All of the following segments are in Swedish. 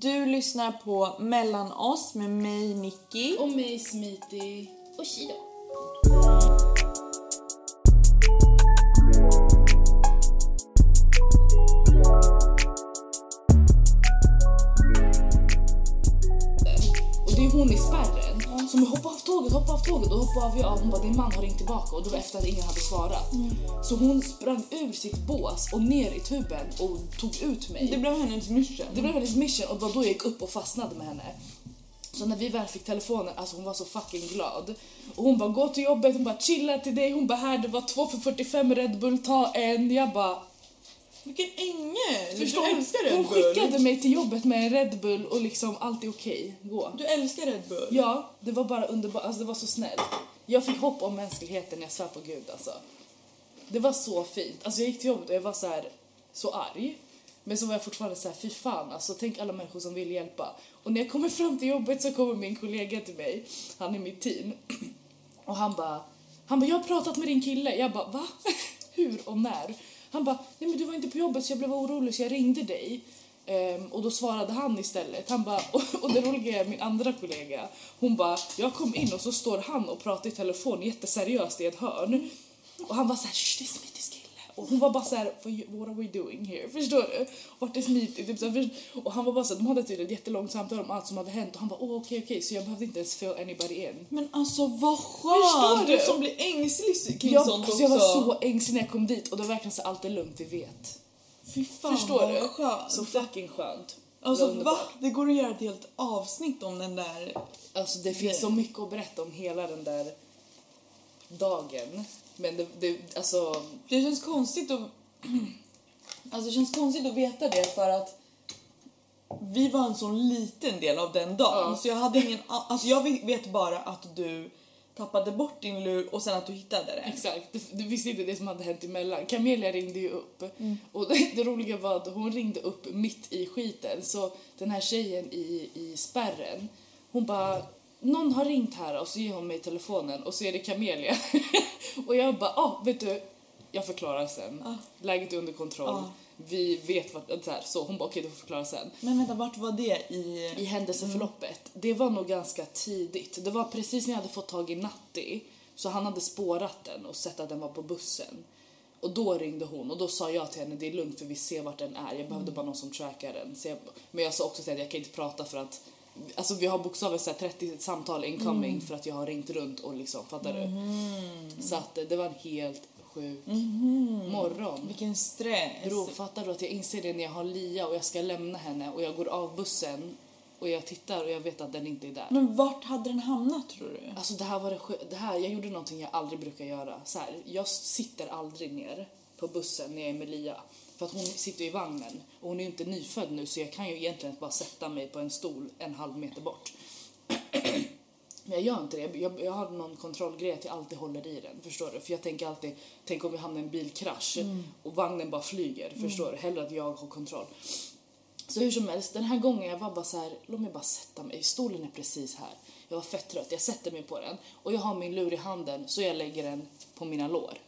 Du lyssnar på Mellan oss med mig Nicky. Och mig Smiti. Och Shido. Som hoppa av tåget, hoppa av tåget och hoppa av jag. Hon bara din man har ringt tillbaka och det var efter att ingen hade svarat. Så hon sprang ur sitt bås och ner i tuben och tog ut mig. Det blev hennes mission. Det blev hennes mission och det var då jag gick upp och fastnade med henne. Så när vi väl fick telefonen, alltså hon var så fucking glad. Och hon bara gå till jobbet, hon bara chilla till dig, hon bara här det var två för 45 Red Bull, ta en. Jag bara Vilken ängel! förstår du älskar Red Hon Bull. skickade mig till jobbet med en Red Bull och liksom allt är okej, gå. Du älskar Red Bull. Ja, det var bara underbart, alltså det var så snällt. Jag fick hopp om mänskligheten, jag svär på gud alltså. Det var så fint. Alltså jag gick till jobbet och jag var så här så arg. Men så var jag fortfarande så här, fy fan alltså, tänk alla människor som vill hjälpa. Och när jag kommer fram till jobbet så kommer min kollega till mig, han är mitt team. Och han bara, han bara, jag har pratat med din kille. Jag bara, va? Hur och när? Han bara, nej men du var inte på jobbet så jag blev orolig så jag ringde dig. Um, och då svarade han istället. Han bara, och, och det roliga är min andra kollega, hon bara, jag kom in och så står han och pratar i telefon jätteseriöst i ett hörn. Och han var såhär, "Shh, det är Smittis. Och hon var bara så här, "What are we doing here? Förstår du? Vart är Smitty? Typ så här, först- och han var bara så här, de hade tydligen ett jättelångt samtal om allt som hade hänt och han bara, åh okej okej, så jag behövde inte ens fill anybody in. Men alltså vad skönt! du? Du som blir ängslig kring Jag, sånt alltså, också. jag var så ängslig när jag kom dit och det var verkligen så allt är lugnt, vi vet. Fy fan Förstår vad du? skönt. Så fucking skönt. Alltså Det va? Det går att göra ett helt avsnitt om den där... Alltså det finns så mycket att berätta om hela den där dagen. Men det, det alltså, Det känns konstigt att... Alltså det känns konstigt att veta det för att vi var en sån liten del av den dagen Ja. så jag hade ingen... Alltså jag vet bara att du tappade bort din lur och sen att du hittade den. Exakt, du, du visste inte det som hade hänt emellan. Camelia ringde ju upp och det, det roliga var att hon ringde upp mitt i skiten så den här tjejen i, i spärren hon bara någon har ringt här och så ger hon mig telefonen och så är det Camelia och jag bara ah vet du jag förklarar sen. Ah. Läget är under kontroll. Ah. Vi vet vart, så, här, så hon bara okej du får förklara sen. Men vänta, vart var det i... i händelseförloppet. Det var nog ganska tidigt. Det var precis när jag hade fått tag i Natti så han hade spårat den och sett att den var på bussen. Och då ringde hon och då sa jag till henne det är lugnt för vi ser vart den är. Jag behövde bara någon som trackar den. Jag, men jag sa också till henne jag kan inte prata för att Alltså vi har bokstavligen så här 30 samtal incoming för att jag har ringt runt och liksom, fattar du? Så att eh, det var en helt sjuk morgon. Vilken stress. Bro, fattar du att jag inser det när jag har Lia och jag ska lämna henne och jag går av bussen och jag tittar och jag vet att den inte är där. Men vart hade den hamnat tror du? Alltså det här var det, det här, jag gjorde någonting jag aldrig brukar göra. Så här, jag sitter aldrig ner på bussen när jag är med Lia. För att hon sitter i vagnen och hon är inte nyfödd nu så jag kan ju egentligen bara sätta mig på en stol en halv meter bort. Men jag gör inte det. Jag, jag har någon kontrollgrej att jag alltid håller i den. Förstår du? För jag tänker alltid, tänk om vi hamnar i en bilkrasch och vagnen bara flyger. Förstår du? Hellre att jag har kontroll. Så hur som helst, den här gången jag var bara så här, låt mig bara sätta mig. Stolen är precis här. Jag var fett trött. Jag sätter mig på den och jag har min lur i handen så jag lägger den på mina lår.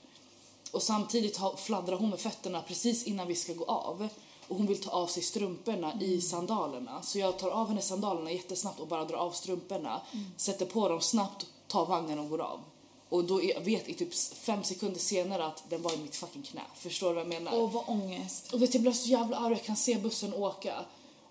Och samtidigt fladdrar hon med fötterna precis innan vi ska gå av. Och hon vill ta av sig strumporna i sandalerna. Så jag tar av henne sandalerna jättesnabbt och bara drar av strumporna. Sätter på dem snabbt, tar vagnen och går av. Och då vet jag typ fem sekunder senare att den var i mitt fucking knä. Förstår du vad jag menar? Åh vad ångest. Och vet, jag blev så jävla arg, jag kan se bussen åka.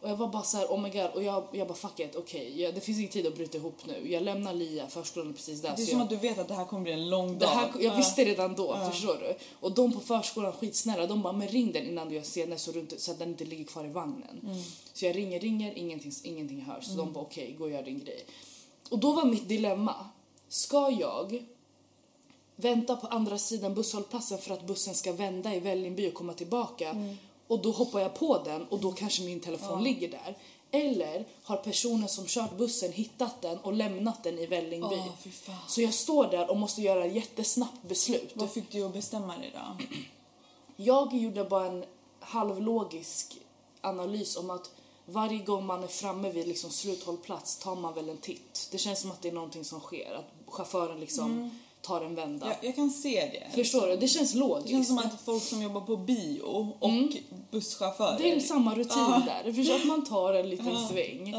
Och jag var bara så här, oh my god, och jag, jag bara fuck it, okej, jag- det finns ingen tid att bryta ihop nu. Jag lämnar Lia, förskolan precis där. Det är som jag, att du vet att det här kommer bli en lång dag. här, jag Ja. visste redan då, förstår du? Och de på förskolan, skitsnälla, de bara, men ring den innan du gör senare så, så att den inte ligger kvar i vagnen. Mm. Så jag ringer, ringer, ingenting, ingenting hörs. Så de bara, okej, gå och gör din grej. Och då var mitt dilemma, ska jag vänta på andra sidan busshållplatsen för att bussen ska vända i Vällingby och komma tillbaka Mm. Och då hoppar jag på den och då kanske min telefon ligger där. Eller har personen som kört bussen hittat den och lämnat den i Vällingby. Fan. Så jag står där och måste göra ett jättesnabbt beslut. Vad fick du att bestämma dig då? Jag gjorde bara en halvlogisk analys om att varje gång man är framme vid liksom sluthållplats tar man väl en titt. Det känns som att det är någonting som sker, att chauffören liksom tar en vända. Jag, jag kan se det. Förstår du? Det känns logiskt. Det känns som att folk som jobbar på bio och busschaufförer. Det är samma rutin Ja. där. Förstår att man tar en liten Ja. sväng.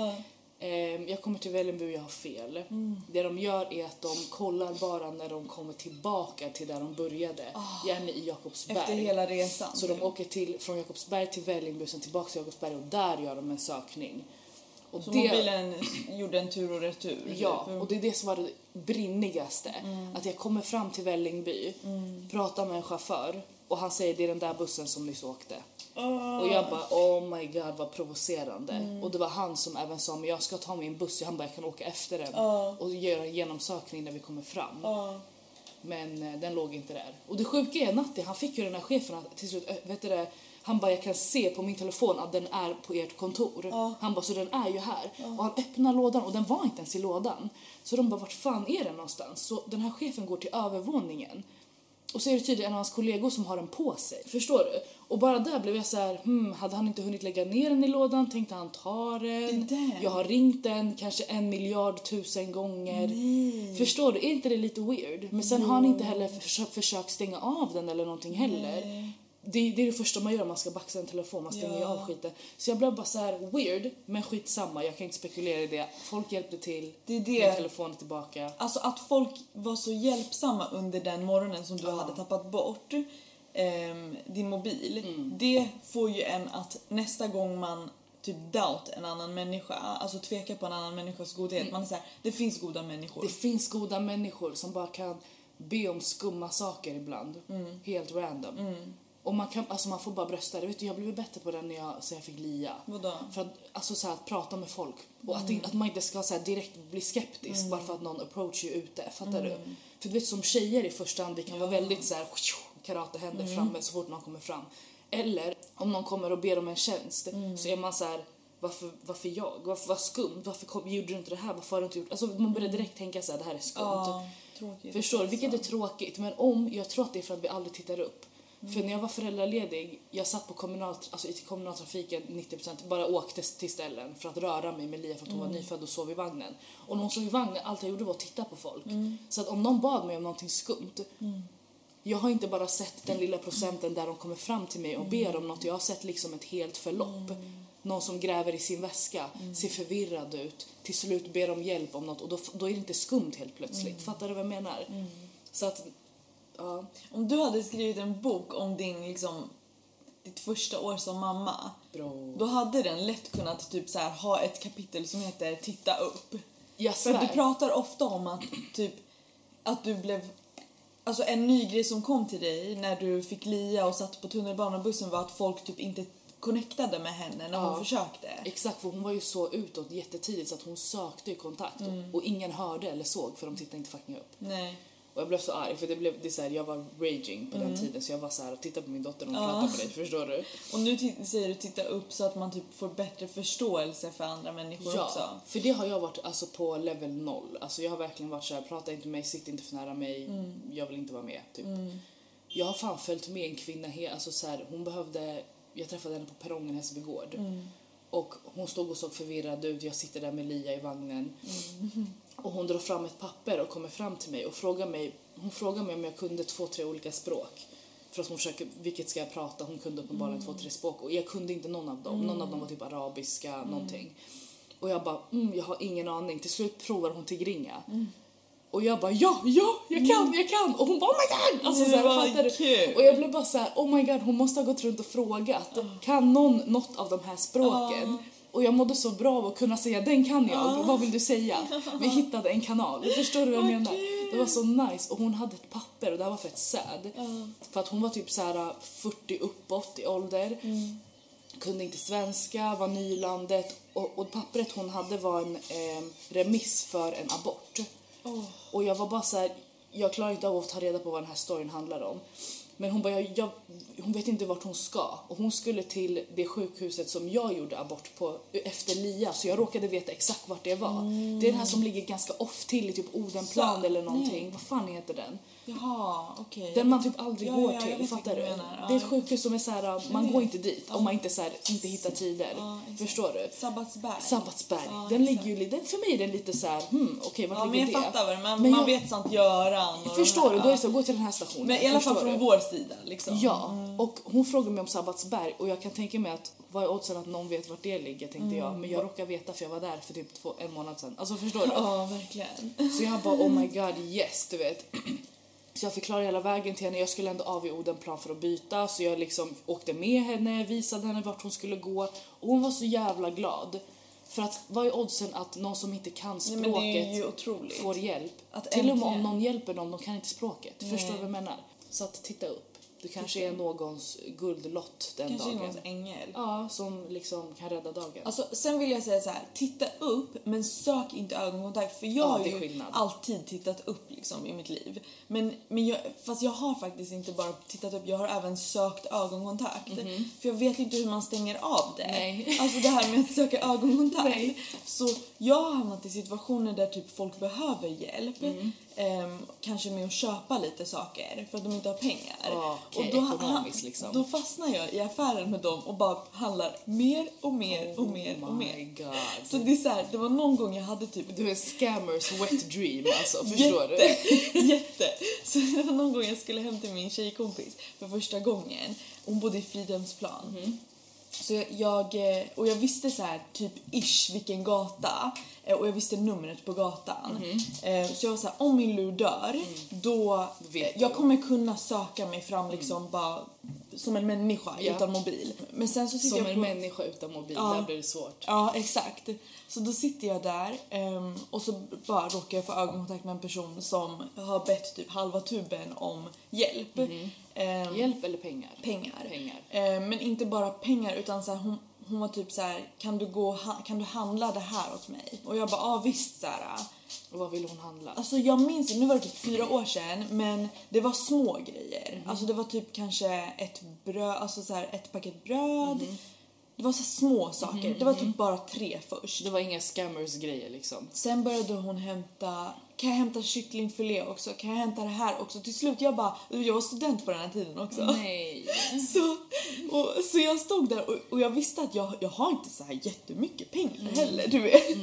Ehm, jag kommer till Vällingby och jag har fel. Mm. Det de gör är att de kollar bara när de kommer tillbaka till där de började. Gärna i Jakobsberg. Ah. Efter hela resan. Så de åker till, från Jakobsberg till Vällingby, sen tillbaka till Jakobsberg och där gör de en sökning. Och Så mobilen gjorde en tur och retur. Ja, typ. och det är det som var det brinnigaste. Mm. Att jag kommer fram till Vällingby, pratar med en chaufför och han säger det är den där bussen som nyss åkte. Åh. Och jag bara oh my god vad provocerande. Mm. Och det var han som även sa men jag ska ta min buss, han bara jag kan åka efter den Ja. och göra en genomsökning när vi kommer fram. Ja. Men eh, den låg inte där. Och det sjuka är Natti, han fick ju den här chefen att till slut, äh, vet du det, han bara jag kan se på min telefon att den är på ert kontor. Ja. Han bara så den är ju här. Och han öppnar lådan och den var inte ens i lådan. Så de bara vart fan är den någonstans? Så den här chefen går till övervåningen. Och så är det tydligen en av hans kollegor som har den på sig. Förstår du? Och bara där blev jag så här, hmm, hade han inte hunnit lägga ner den i lådan? Tänkte han ta den? Jag har ringt den kanske en miljard tusen gånger. Förstår du? Är inte det lite weird? Men sen har han inte heller försökt, försökt stänga av den eller någonting heller. Det, det är det första man gör om man ska baxa en telefon, man stänger Ja. av skiten. Så jag blev bara så här weird, men skitsamma, jag kan inte spekulera i det. Folk hjälpte till, Det är det. min telefon är tillbaka. Alltså att folk var så hjälpsamma under den morgonen som du hade tappat bort ehm, din mobil. Mm. Det får ju en att nästa gång man typ doubt en annan människa, alltså tveka på en annan människas godhet. Man är såhär, det finns goda människor. Mm. Det finns goda människor som bara kan be om skumma saker ibland. Mm. Helt random. Och man, kan, alltså man får bara brösta det. Vet du, jag blev bättre på det när jag, sen jag fick lia. Vadå? För att, alltså så här, att prata med folk. Och att, Mm. att man inte ska så här, direkt bli skeptisk bara för att någon approach är ute. Fattar Mm. du? För du vet som tjejer i första hand, vi kan vara väldigt så här karatehänder Mm. framme så fort någon kommer fram. Eller om någon kommer och ber om en tjänst Mm. så är man så här varför, varför jag? Varför, vad skumt? Varför kom, gjorde du inte det här? Varför har du inte gjort Alltså man börjar direkt tänka så här, det här är skumt. Ja, tråkigt. Förstår du? Vilket är tråkigt. Men om, jag tror att det är för att vi aldrig tittar upp. För när jag var föräldraledig, jag satt på kommunal, alltså i kommunaltrafiken 90% bara åkte till ställen för att röra mig med Lia för att hon var nyfödd och sov i vagnen. Och när hon sov i vagnen, allt jag gjorde var att titta på folk. Så att om någon bad mig om någonting skumt, jag har inte bara sett den lilla procenten där de kommer fram till mig och ber om något, jag har sett liksom ett helt förlopp. Någon som gräver i sin väska, ser förvirrad ut, till slut ber om hjälp om något och då, då är det inte skumt helt plötsligt. Fattar du vad jag menar? Så att, ja. Om du hade skrivit en bok om din liksom ditt första år som mamma, Bro. då hade den lätt kunnat typ så här, ha ett kapitel som heter Titta upp. Jag För att du svär. pratar ofta om att typ att du blev Alltså en ny grej som kom till dig när du fick lia och satt på tunnelbanebussen var att folk typ inte connectade med henne när hon Ja. försökte. Exakt, för hon var ju så utåt jättetidigt så att hon sökte ju kontakt Mm. och ingen hörde eller såg för de tittade inte fucking upp. Nej. Och jag blev så arg för det blev, det är så här, jag var raging på Mm. den tiden så jag var så här och tittade på min dotter och hon pratade med dig, förstår du? Och nu säger du titta upp så att man typ får bättre förståelse för andra människor också. Ja, för det har jag varit alltså på level noll. Alltså jag har verkligen varit så här, prata inte med mig, sitt inte för nära mig, Mm. jag vill inte vara med. Typ. Jag har fan följt med en kvinna, alltså så här, hon behövde, jag träffade henne på perrongen i Hässelby gård. Mm. Och hon stod och såg förvirrad ut, jag sitter där med Lia i vagnen. Mm. Och hon drar fram ett papper och kommer fram till mig och frågar mig, hon frågar mig om jag kunde två, tre olika språk. För att hon försöker, vilket ska jag prata? Hon kunde uppenbarligen två, tre språk och jag kunde inte någon av dem. Någon av dem var typ arabiska, någonting. Och jag bara, mm, jag har ingen aning. Till slut provar hon tigringa. Och jag bara, ja, ja, jag kan, jag kan! Och hon bara, oh my god! Alltså, Det så här, var fattar du? kul. Och jag blev bara så här, oh my god, hon måste ha gått runt och frågat. Kan någon något av de här språken? Och jag mådde så bra av att kunna säga, den kan jag, vad vill du säga? Vi hittade en kanal, förstår du vad jag menar? Det var så nice och hon hade ett papper och det här var fett sad. För att hon var typ så här 40 uppåt i ålder. Kunde inte svenska, var ny i landet och, och pappret hon hade var en eh, remiss för en abort. Åh. Och jag var bara så här, jag klarar inte av att ta reda på vad den här storyn handlar om. Men hon bara, jag, jag, hon vet inte vart hon ska. Och hon skulle till det sjukhuset som jag gjorde abort på efter Lia, så jag råkade veta exakt vart det var. Det är den här som ligger ganska off till i typ Odenplan Så, eller någonting. nej. Vad fan heter den? Jaha, okej. Den man typ aldrig Ja, går ja, jag till, fattar du? Det är ett ja. sjukhus som är så här, man går inte dit om man inte, så här, inte hittar tider. Ja. Förstår du? Sabbatsberg. Sabbatsberg, Ja, den ligger ju, den, för mig är den lite så här, hmm, okej vart Ja, men ligger jag det? fattar vad det men, Men man jag- vet Sankt Göran Förstår du? Då är ja. det så, gå till den här stationen. Men i alla fall från du? vår sida liksom. Ja, och hon frågade mig om Sabbatsberg och jag kan tänka mig att vad är oddsen att någon vet vart det ligger tänkte jag. Men jag råkar veta för jag var där för typ två, en månad sedan. Alltså förstår du? Ja, verkligen. Så jag bara oh my god yes du vet. Så jag förklarade hela vägen till henne. Jag skulle ändå av i Odenplan för att byta så jag liksom åkte med henne, visade henne vart hon skulle gå och hon var så jävla glad. För att vad är oddsen att någon som inte kan Nej, språket får hjälp? Att Till och med om någon hjälper dem, de kan inte språket. Förstår du Nej. vad jag menar? Så att titta upp. Du kanske är någons guldlott den Kanske dagen. någons ängel. Ja, som liksom kan rädda dagen. Alltså, sen vill jag säga så här, titta upp men sök inte ögonkontakt för jag Ja, har det ju skillnad. alltid tittat upp liksom i mitt liv. Men, men jag, fast jag har faktiskt inte bara tittat upp, jag har även sökt ögonkontakt. För jag vet inte hur man stänger av det. Nej. Alltså det här med att söka ögonkontakt. Nej. Så jag har hamnat i situationer där typ folk behöver hjälp. Mm. Ehm, kanske med att köpa lite saker för att de inte har pengar. Ja, okej, då, ekonomiskt liksom. då fastnar jag i affären med dem och bara handlar mer och mer och mer oh och mer. god. Så det är så här, det var någon gång jag hade typ Du är scammers wet dream alltså, förstår du? jätte, jätte. Så det var någon gång jag skulle hem till min tjejkompis för första gången. Hon bodde i Fridhemsplan. Mhm. Så jag- eh, och jag visste så här typ ish vilken gata eh, och jag visste numret på gatan. Eh, Så jag var så här, om min lur dör då, Mhm. Vet jag kommer kunna söka mig fram liksom bara som en människa Ja. utan mobil. Men sen så sitter Som jag en på... människa utan mobil, Ja. där blir det svårt. Ja, exakt. Så då sitter jag där ehm, och så bara råkar jag få ögonkontakt med en person som har bett typ halva tuben om hjälp. Ehm, Hjälp eller pengar? pengar. Pengar. Ehm, men inte bara pengar utan så här, hon, hon var typ så här, kan du gå kan du handla det här åt mig? Och jag bara, ja ah, visst så här. Och vad vill hon handla? Alltså jag minns nu var det typ fyra år sedan men det var små grejer. Mhm. Alltså det var typ kanske ett bröd, alltså så här, ett paket bröd. Mhm. Det var så små saker. Det var typ bara tre först. Det var inga scammers grejer liksom. Sen började hon hämta, kan jag hämta kycklingfilé också? Kan jag hämta det här också? Till slut jag bara, jag var student på den här tiden också. Nej. Så, och, så jag stod där och, och jag visste att jag, jag har inte så här jättemycket pengar heller, du vet.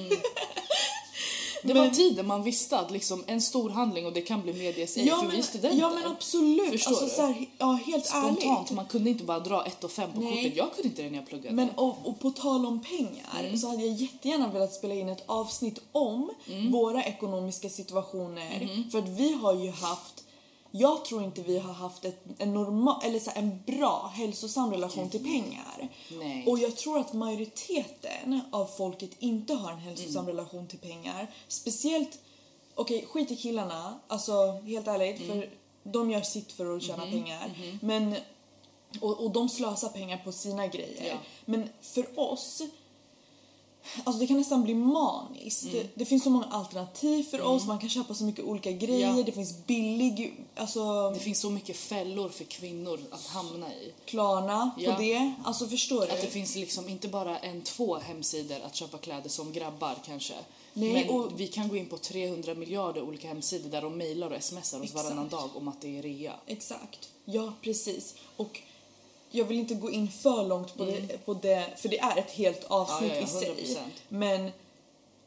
Det var tiden man visste att liksom en stor handling och det kan bli med DSI Ja för vi men, studenter. ja men absolut. Förstår alltså, du? Så här, ja, helt Spontant, ärligt. man kunde inte bara dra ett och fem på Nej. kortet. Jag kunde inte det när jag pluggade. Men och, och på tal om pengar så hade jag jättegärna velat spela in ett avsnitt om våra ekonomiska situationer. För att vi har ju haft, jag tror inte vi har haft ett, en normal, eller så här, en bra hälsosam relation till pengar. Nej. Och jag tror att majoriteten av folket inte har en hälsosam relation till pengar. Speciellt, okej skit i killarna, alltså helt ärligt för de gör sitt för att tjäna pengar. Men och, och de slösar pengar på sina grejer. Ja. Men för oss, alltså det kan nästan bli maniskt. Det, det finns så många alternativ för oss, man kan köpa så mycket olika grejer, Ja. det finns billig, alltså Det finns så mycket fällor för kvinnor att hamna i. Klarna Ja. på det. Alltså förstår Att du? det finns liksom inte bara en, två hemsidor att köpa kläder som grabbar kanske. Nej, Men och- vi kan gå in på 300 miljarder olika hemsidor där de mejlar och smsar oss Exakt. varannan dag om att det är rea. Exakt. Ja, precis. Och jag vill inte gå in för långt på, det, på det, för det är ett helt avsnitt Mm. Ja, ja, ja, i sig. 100%. Men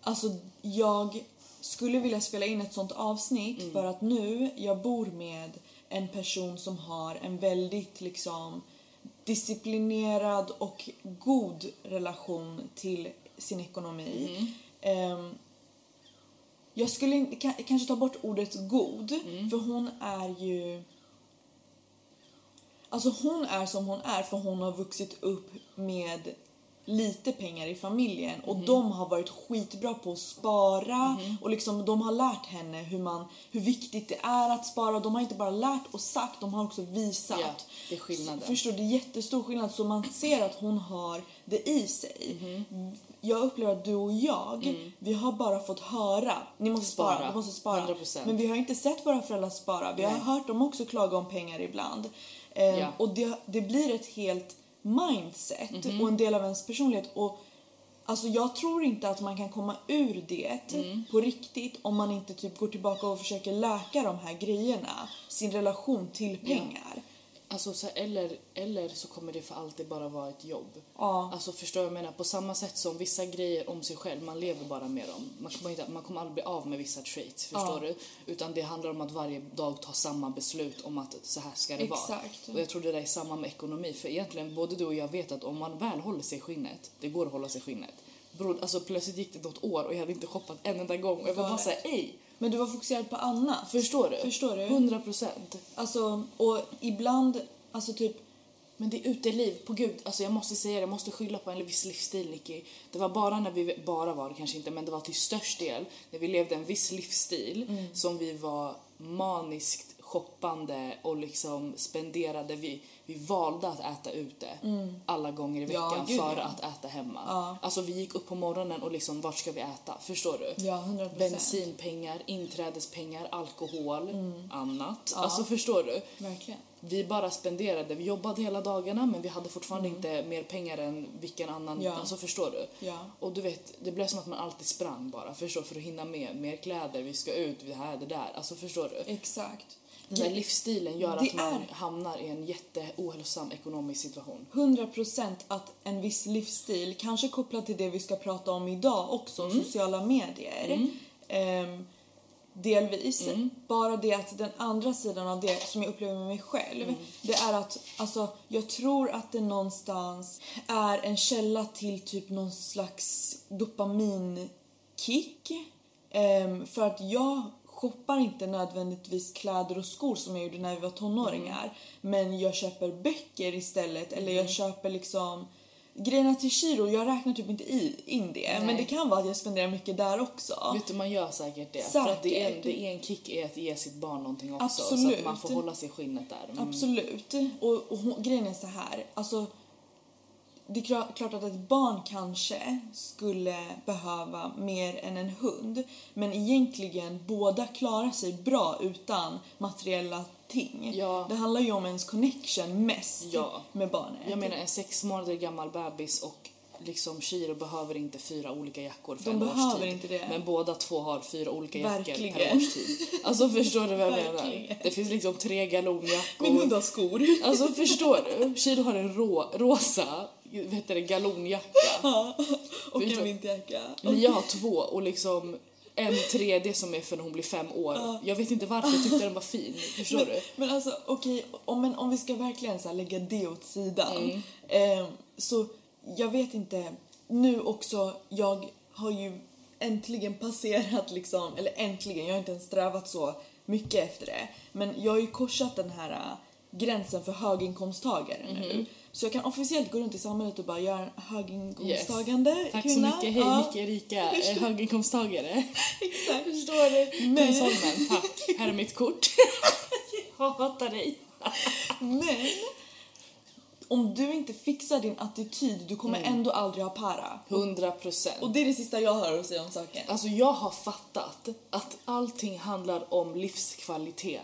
alltså, jag skulle vilja spela in ett sånt avsnitt Mm. för att nu, jag bor med en person som har en väldigt liksom disciplinerad och god relation till sin ekonomi. Mm. Ehm, jag skulle kanske ta bort ordet god, Mm. för hon är ju... Alltså hon är som hon är för hon har vuxit upp med lite pengar i familjen och Mhm. de har varit skitbra på att spara och liksom de har lärt henne hur, man, hur viktigt det är att spara. De har inte bara lärt och sagt, de har också visat. Ja, det är skillnaden. Förstår du? Det är jättestor skillnad så man ser att hon har det i sig. Mhm. Jag upplever att du och jag, vi har bara fått höra, ni måste spara, Mm. Spara. du måste spara. 100%. Men vi har inte sett våra föräldrar spara, vi har Nej. hört dem också klaga om pengar ibland. Ja. Och det, det blir ett helt mindset Mhm. och en del av ens personlighet. Och Alltså jag tror inte att man kan komma ur det Mm. på riktigt om man inte typ går tillbaka och försöker läka de här grejerna. Sin relation till pengar. Alltså, så eller, eller så kommer det för alltid bara vara ett jobb. Ja. Alltså förstår jag menar? På samma sätt som vissa grejer om sig själv, man lever bara med dem. Man kommer, inte, man kommer aldrig bli av med vissa traits, förstår du? Utan det handlar om att varje dag ta samma beslut om att så här ska det vara. Exakt. Och jag tror det där är samma med ekonomi. För egentligen, både du och jag vet att om man väl håller sig i skinnet, det går att hålla sig i skinnet. Bror, alltså plötsligt gick det något år och jag hade inte shoppat en enda gång och jag var bara såhär, ej! Men du var fokuserad på annat. Förstår du? Förstår du? 100 procent. Alltså, och ibland, alltså typ Men det är uteliv, på gud, alltså jag måste säga det, jag måste skylla på en viss livsstil Nicky. Det var bara när vi, bara var det kanske inte, men det var till störst del när vi levde en viss livsstil Mm. som vi var maniskt shoppande och liksom spenderade, vi, vi valde att äta ute alla gånger i Mm. Ja, veckan gud, för ja. att äta hemma. Ja. Alltså vi gick upp på morgonen och liksom, vart ska vi äta? Förstår du? Ja, 100%. Bensinpengar, inträdespengar, alkohol, Mm. annat. Alltså förstår du? Verkligen. Vi bara spenderade, vi jobbade hela dagarna men vi hade fortfarande inte mer pengar än vilken annan, Mm. Ja. alltså förstår du? Ja. Och du vet, det blev som att man alltid sprang bara, förstår för att hinna med, mer kläder, vi ska ut, det här, det där, alltså förstår du? Exakt. Den där livsstilen gör att man är- hamnar i en jätteohälsosam ekonomisk situation. 100% att en viss livsstil, kanske kopplat till det vi ska prata om idag också, Mm. sociala medier. ehm, delvis. Bara det att den andra sidan av det som jag upplever med mig själv, Mm. det är att alltså, jag tror att det någonstans är en källa till typ någon slags dopaminkick. Ehm, för att jag shoppar inte nödvändigtvis kläder och skor som jag gjorde när vi var tonåringar. Men jag köper böcker istället eller jag köper liksom Grejerna till Shiro, jag räknar typ inte i, in det. Men Nej. det kan vara att jag spenderar mycket där också. Vet du, man gör säkert det. För att det är, en, Säkert. det är en kick i att ge sitt barn någonting också. Så Absolut. att man får hålla sig i skinnet där. Mm. Absolut. Och, och grejen är så här, alltså det är kla- klart att ett barn kanske skulle behöva mer än en hund men egentligen båda klarar sig bra utan materiella ting. Ja. Det handlar ju om ens connection mest Ja. med barnet. Jag menar en sex månader gammal bebis och liksom Shiro behöver inte fyra olika jackor för De en behöver årstid. inte det. Men båda två har fyra olika jackor per Verkligen. årstid. Alltså förstår du vad jag menar? Verkligen. Det finns liksom tre galonjackor. Min hund har skor. Alltså förstår du? Shiro har en rå, rosa heter det, galonjacka. och Förstår- en vinterjacka. Lia har två och liksom en tredje som är för när hon blir fem år. Jag vet inte varför jag tyckte den var fin. Förstår men, du? Men alltså okej, om, men om vi ska verkligen så lägga det åt sidan. Mm. Eh, så jag vet inte, nu också, jag har ju äntligen passerat liksom, eller äntligen, jag har inte ens strävat så mycket efter det. Men jag har ju korsat den här gränsen för höginkomsttagare Mhm. nu. Så jag kan officiellt gå runt i samhället och bara göra en höginkomsttagande Yes. Tack kvinna. så mycket. Hej Ja, Micke Erika, eh, höginkomsttagare. Exakt. Förstår du? Men- Kungsholmen, tack. Här är mitt kort. Jag hatar dig. Men om du inte fixar din attityd, du kommer Mm. ändå aldrig ha para. 100 procent. Och det är det sista jag hör att säga om saken. Alltså jag har fattat att allting handlar om livskvalitet.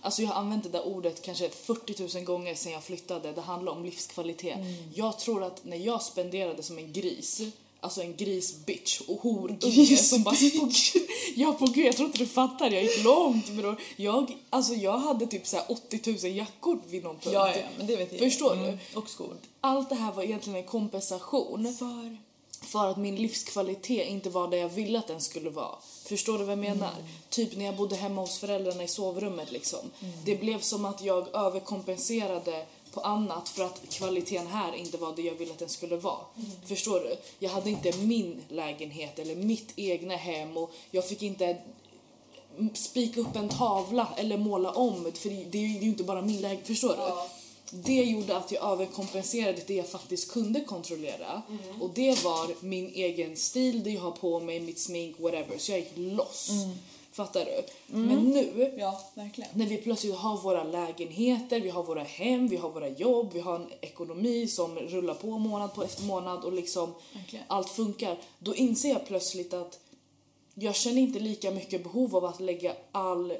Alltså jag har använt det där ordet kanske 40 000 gånger sedan jag flyttade. Det handlar om livskvalitet. Jag tror att när jag spenderade som en gris, alltså en grisbitch och horunge Gris som bara... På, gud- ja på gud, jag tror inte du fattar. Jag gick långt bror. Jag, alltså jag hade typ så här 80 000 jackor vid någon punkt. Ja, ja, men det vet jag. Förstår Mm. du? Och skor. Allt det här var egentligen en kompensation För? för att min livskvalitet inte var det jag ville att den skulle vara. Förstår du vad jag menar? Typ när jag bodde hemma hos föräldrarna i sovrummet liksom. Det blev som att jag överkompenserade på annat för att kvaliteten här inte var det jag ville att den skulle vara. Förstår du? Jag hade inte min lägenhet eller mitt egna hem och jag fick inte spika upp en tavla eller måla om för det är ju inte bara min lägenhet, förstår du? Det gjorde att jag överkompenserade det jag faktiskt kunde kontrollera och det var min egen stil, det jag har på mig, mitt smink, whatever. Så jag gick loss. Fattar du? Men nu Ja, verkligen. när vi plötsligt har våra lägenheter, vi har våra hem, vi har våra jobb, vi har en ekonomi som rullar på månad på efter månad och liksom Verkligen. allt funkar. Då inser jag plötsligt att jag känner inte lika mycket behov av att lägga all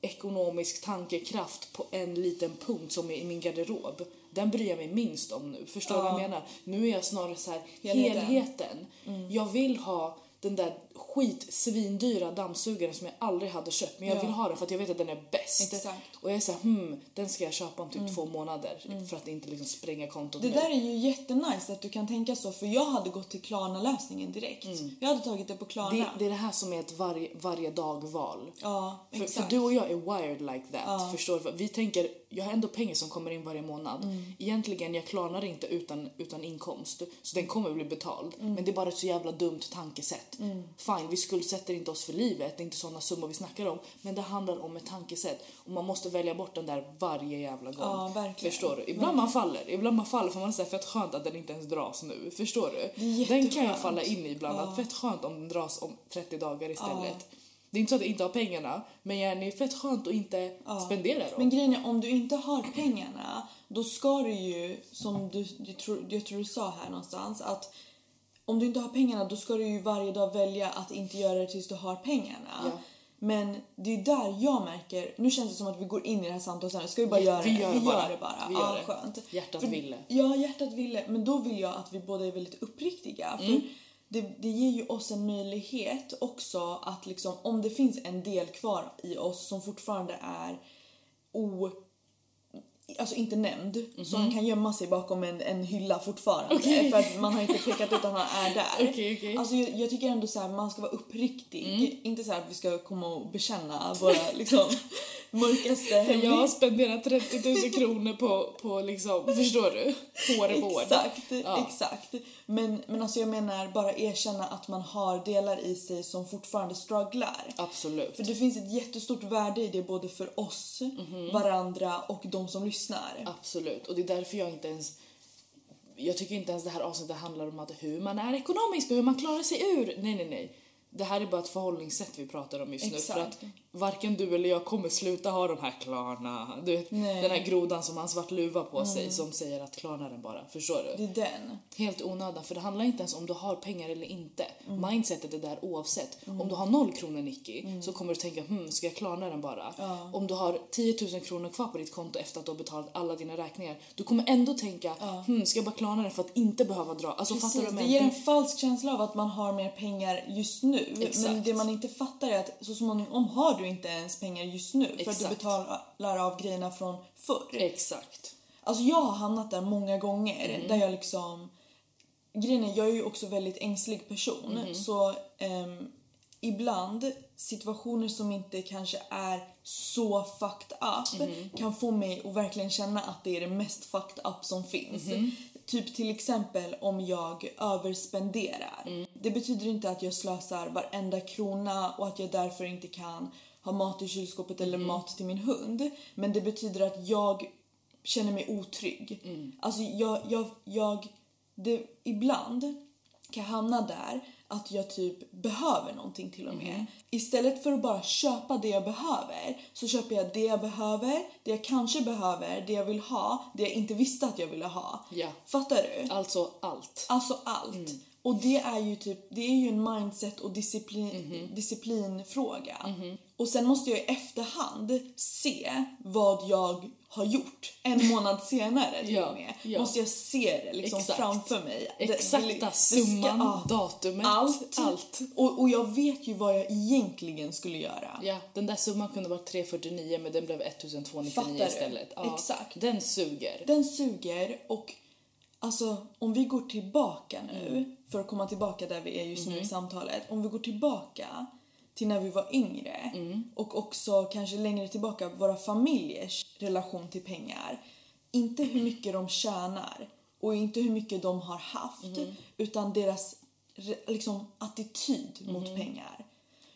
ekonomisk tankekraft på en liten punkt som är i min garderob. den bryr jag mig minst om nu. Förstår du vad jag menar? Nu är jag snarare så här Helheten. helheten. Jag vill ha den där skit svindyra dammsugaren som jag aldrig hade köpt men jag Ja. vill ha den för att jag vet att den är bäst. Exakt. Och jag är såhär, hmm, den ska jag köpa om typ två månader för att inte liksom spränga kontot Det nu. där är ju jättenice att du kan tänka så för jag hade gått till Klarna-lösningen direkt. Jag hade tagit det på Klarna. Mm. det, det är det här som är ett varje, varje dag-val. Ja, För, för du och jag är wired like that. Förstår du? Vi tänker, jag har ändå pengar som kommer in varje månad. Mm. Egentligen, jag klarnar inte utan, utan inkomst. Så den kommer bli betald. Mm. Men det är bara ett så jävla dumt tankesätt. Fine, vi skuldsätter inte oss för livet. Det är inte sådana summor vi snackar om. Men det handlar om ett tankesätt. Och man måste välja bort den där varje jävla gång. Ja, verkligen. Förstår du? Ibland man faller. Ibland man faller för man här, fett skönt att den inte ens dras nu. Förstår du? Det Den kan jag falla in i ibland. Att fett skönt om den dras om 30 dagar istället. Det är inte så att jag inte har pengarna, men jag är fett skönt att inte spendera dem. Men grejen är, om du inte har pengarna, då ska du ju, som du, jag, tror, jag tror du sa här någonstans, att om du inte har pengarna då ska du ju varje dag välja att inte göra det tills du har pengarna. Ja. Men det är där jag märker, nu känns det som att vi går in i det här samtalet ska vi bara Vi- göra vi det? gör vi bara. gör det bara. Vi gör ja, det. skönt. Hjärtat För- ville. Ja, hjärtat ville. Men då vill jag att vi båda är väldigt uppriktiga. Mm. För det, det ger ju oss en möjlighet också att liksom, om det finns en del kvar i oss som fortfarande är o... Alltså inte nämnd, så han kan gömma sig bakom en, en hylla fortfarande. Okej. för att man har inte pekat ut att han är där. Okej, okej. Alltså jag, jag tycker ändå så här, man ska vara uppriktig. Inte så att vi ska komma och bekänna våra liksom mörkaste För jag har spenderat 30 000 kronor på, på liksom, förstår du? Hårvård. Exakt, Ja. exakt. Men, men alltså jag menar bara erkänna att man har delar i sig som fortfarande strugglar. Absolut. För det finns ett jättestort värde i det både för oss, Mhm. varandra och de som lyssnar. Absolut. Och det är därför jag inte ens... Jag tycker inte ens det här avsnittet handlar om att hur man är ekonomisk och hur man klarar sig ur. Nej, nej, nej. Det här är bara ett förhållningssätt vi pratar om just nu. För Exakt. att varken du eller jag kommer sluta ha de här Klarna. Du vet, Nej. den här grodan som har en svart luva på sig som säger att Klarna den bara. Förstår du? Det är den. Helt onödan, för det handlar inte ens om du har pengar eller inte. Mm. Mindsetet är där oavsett. Om du har noll kronor Nicky så kommer du tänka hmm, ska jag klarna den bara? Om du har 10 000 kronor kvar på ditt konto efter att du har betalat alla dina räkningar du kommer ändå tänka hmm, ska jag bara klarna den för att inte behöva dra? Alltså fattar Precis, du? vad det ger en falsk känsla av att man har mer pengar just nu. Exakt. Men det man inte fattar är att så småningom har du inte ens pengar just nu för att du betalar av grejerna från förr. Exakt. Alltså jag har hamnat där många gånger Mm. där jag liksom... Grejen är, jag är ju också väldigt ängslig person Mm-hmm. så ehm, ibland situationer som inte kanske är så fucked up Mm-hmm. kan få mig att verkligen känna att det är det mest fucked up som finns. Mm-hmm. Typ till exempel om jag överspenderar. Mm. Det betyder inte att jag slösar varenda krona och att jag därför inte kan ha mat i kylskåpet eller mat till min hund. Men det betyder att jag känner mig otrygg. Alltså jag, jag, jag, det, ibland kan jag hamna där att jag typ behöver någonting till och med. Istället för att bara köpa det jag behöver så köper jag det jag behöver, det jag kanske behöver, det jag vill ha, det jag inte visste att jag ville ha. Ja. Fattar du? Alltså allt. Alltså allt. Och det är ju typ, det är ju en mindset och disciplin, disciplinfråga. Och sen måste jag i efterhand se vad jag har gjort en månad senare till Ja, med. ja. Måste jag se det liksom Exakt. framför mig. Det- det- Exakta det ska- summan, ja, datumet, allt. allt. Och, och jag vet ju vad jag egentligen skulle göra. Ja, den där summan kunde vara 349 men den blev 1299 Fattar du? istället. Ja, Exakt. Den suger. Den suger och alltså om vi går tillbaka nu, Mm. För att komma tillbaka där vi är just nu i Mm-hmm. samtalet. Om vi går tillbaka till när vi var yngre Mm. och också kanske längre tillbaka våra familjers relation till pengar. Inte hur mycket de tjänar och inte hur mycket de har haft Mm-hmm. utan deras liksom, attityd mot pengar.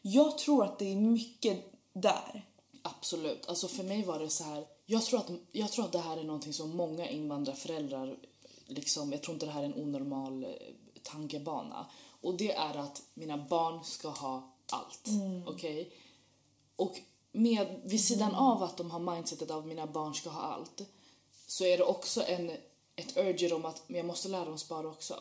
Jag tror att det är mycket där. Absolut. Alltså för mig var det så här. Jag tror att, jag tror att det här är någonting som många invandrarföräldrar liksom, jag tror inte det här är en onormal eh, tankebana. Och det är att mina barn ska ha allt. Okej? Och med, vid sidan av att de har mindsetet av mina barn ska ha allt så är det också en, ett urge om att men jag måste lära dem spara också.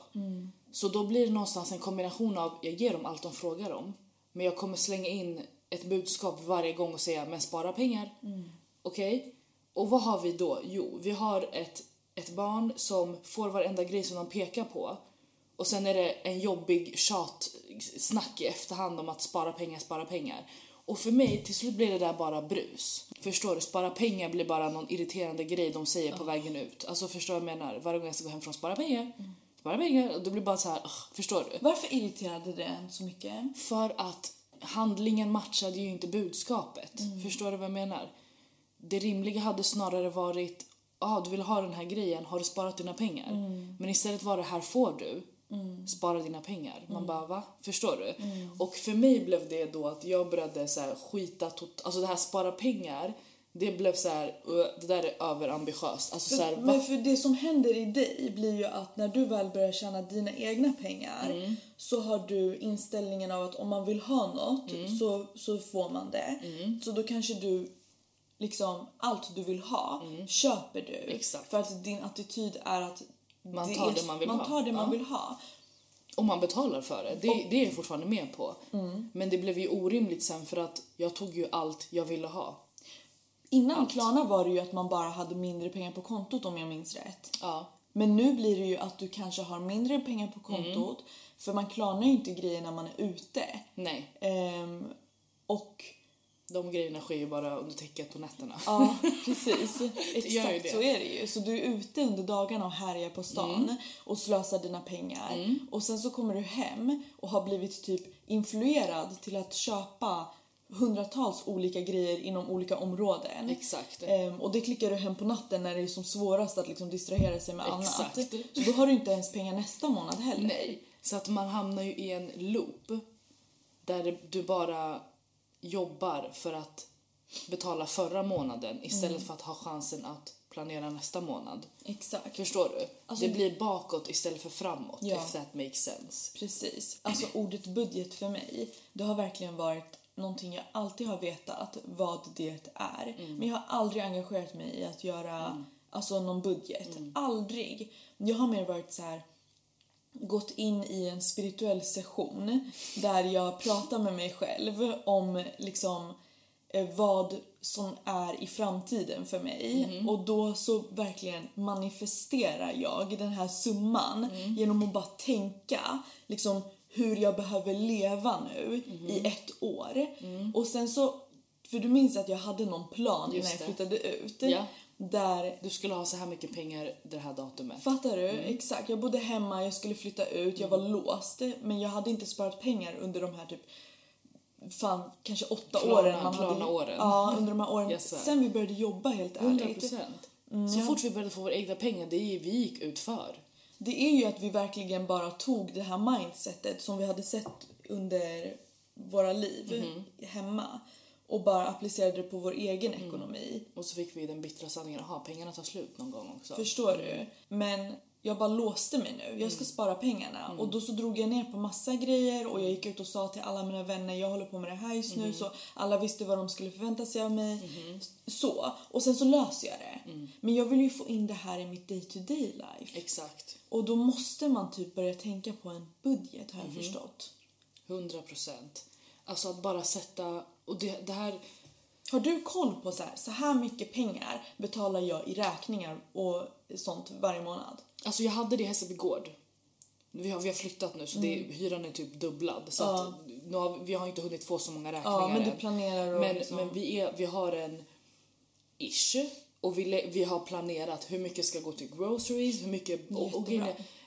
Så då blir det någonstans en kombination av jag ger dem allt de frågar om men jag kommer slänga in ett budskap varje gång och säga men spara pengar. Okej? Och vad har vi då? Jo, vi har ett, ett barn som får varenda grej som de pekar på och sen är det en jobbig tjatsnack i efterhand om att spara pengar, spara pengar. Och för mig, till slut blir det där bara brus. Förstår du? Spara pengar blir bara någon irriterande grej de säger på vägen ut. Alltså förstår du vad jag menar? Varje gång jag ska gå hem från spara pengar, spara pengar, och det blir bara så här, ugh, förstår du? Varför irriterade det en så mycket? För att handlingen matchade ju inte budskapet. Förstår du vad jag menar? Det rimliga hade snarare varit, ja ah, du vill ha den här grejen, har du sparat dina pengar? Men istället var det, här får du. Spara dina pengar. Man bara va? Förstår du? Och för mig blev det då att jag började så här skita tot- Alltså det här spara pengar, det blev så här, "Uh, det där är överambitiöst. Alltså så här? Men för det som händer i dig blir ju att när du väl börjar tjäna dina egna pengar Mm. så har du inställningen av att om man vill ha något Mm. så, så får man det. Så då kanske du liksom allt du vill ha köper du. Mm. Exakt. För att din attityd är att Man tar det man vill man ha. tar det man Ja. vill ha. Om man betalar för det, det, det är jag fortfarande med på. Mm. Men det blev ju orimligt sen för att jag tog ju allt jag ville ha. Innan Klarna var det ju att man bara hade mindre pengar på kontot om jag minns rätt. Ja. Men nu blir det ju att du kanske har mindre pengar på kontot Mm. för man klarnar ju inte grejer när man är ute. Nej, Ehm, och de grejerna sker ju bara under täcket på nätterna. ja, precis. Exakt så är det ju. Så du är ute under dagarna och härjar på stan Mm. och slösar dina pengar. Och sen så kommer du hem och har blivit typ influerad till att köpa hundratals olika grejer inom olika områden. Exakt. Ehm, och det klickar du hem på natten när det är som svårast att liksom distrahera sig med Exakt. annat. Så då har du inte ens pengar nästa månad heller. Nej, så att man hamnar ju i en loop där du bara jobbar för att betala förra månaden istället Mm. för att ha chansen att planera nästa månad. Exakt. Förstår du? Alltså- det blir bakåt istället för framåt, Ja. if that makes sense. Precis. Alltså ordet budget för mig, det har verkligen varit någonting jag alltid har vetat vad det är. Men jag har aldrig engagerat mig i att göra alltså någon budget. Aldrig. Jag har mer varit så här gått in i en spirituell session där jag pratar med mig själv om liksom eh, vad som är i framtiden för mig och då så verkligen manifesterar jag den här summan genom att bara tänka liksom hur jag behöver leva nu i ett år. Och sen så, för du minns att jag hade någon plan Just innan jag det. flyttade ut. Ja. Där Du skulle ha så här mycket pengar det här datumet. Fattar du? Exakt. Jag bodde hemma, jag skulle flytta ut, jag var låst. Men jag hade inte sparat pengar under de här typ fan kanske åtta Klarna- åren. Man klarna hade, åren. Ja, under de här åren. Yes. Sen vi började jobba helt 100 ärligt. procent. Så fort vi började få våra egna pengar, det är ju, vi gick ut för. Det är ju att vi verkligen bara tog det här mindsetet som vi hade sett under våra liv Mhm. hemma och bara applicerade det på vår egen Mm. ekonomi. Och så fick vi den bittra sanningen, aha, pengarna tar slut någon gång också. Förstår du? Men jag bara låste mig nu. Jag ska spara pengarna. Och då så drog jag ner på massa grejer och jag gick ut och sa till alla mina vänner jag håller på med det här just nu så alla visste vad de skulle förvänta sig av mig. Så. Och sen så löser jag det. Men jag vill ju få in det här i mitt day to day life. Exakt. Och då måste man typ börja tänka på en budget har jag förstått. 100 procent. Alltså att bara sätta, och det, det här, Har du koll på så här, så här mycket pengar betalar jag i räkningar och sånt varje månad? alltså jag hade det i Hässelby gård. Vi har, vi har flyttat nu så det, hyran är typ dubblad. Så att, nu har, vi har inte hunnit få så många räkningar Ja, men du planerar och Men, liksom... men vi, är, vi har en ish och vi, vi har planerat hur mycket ska gå till groceries, hur mycket... Och, och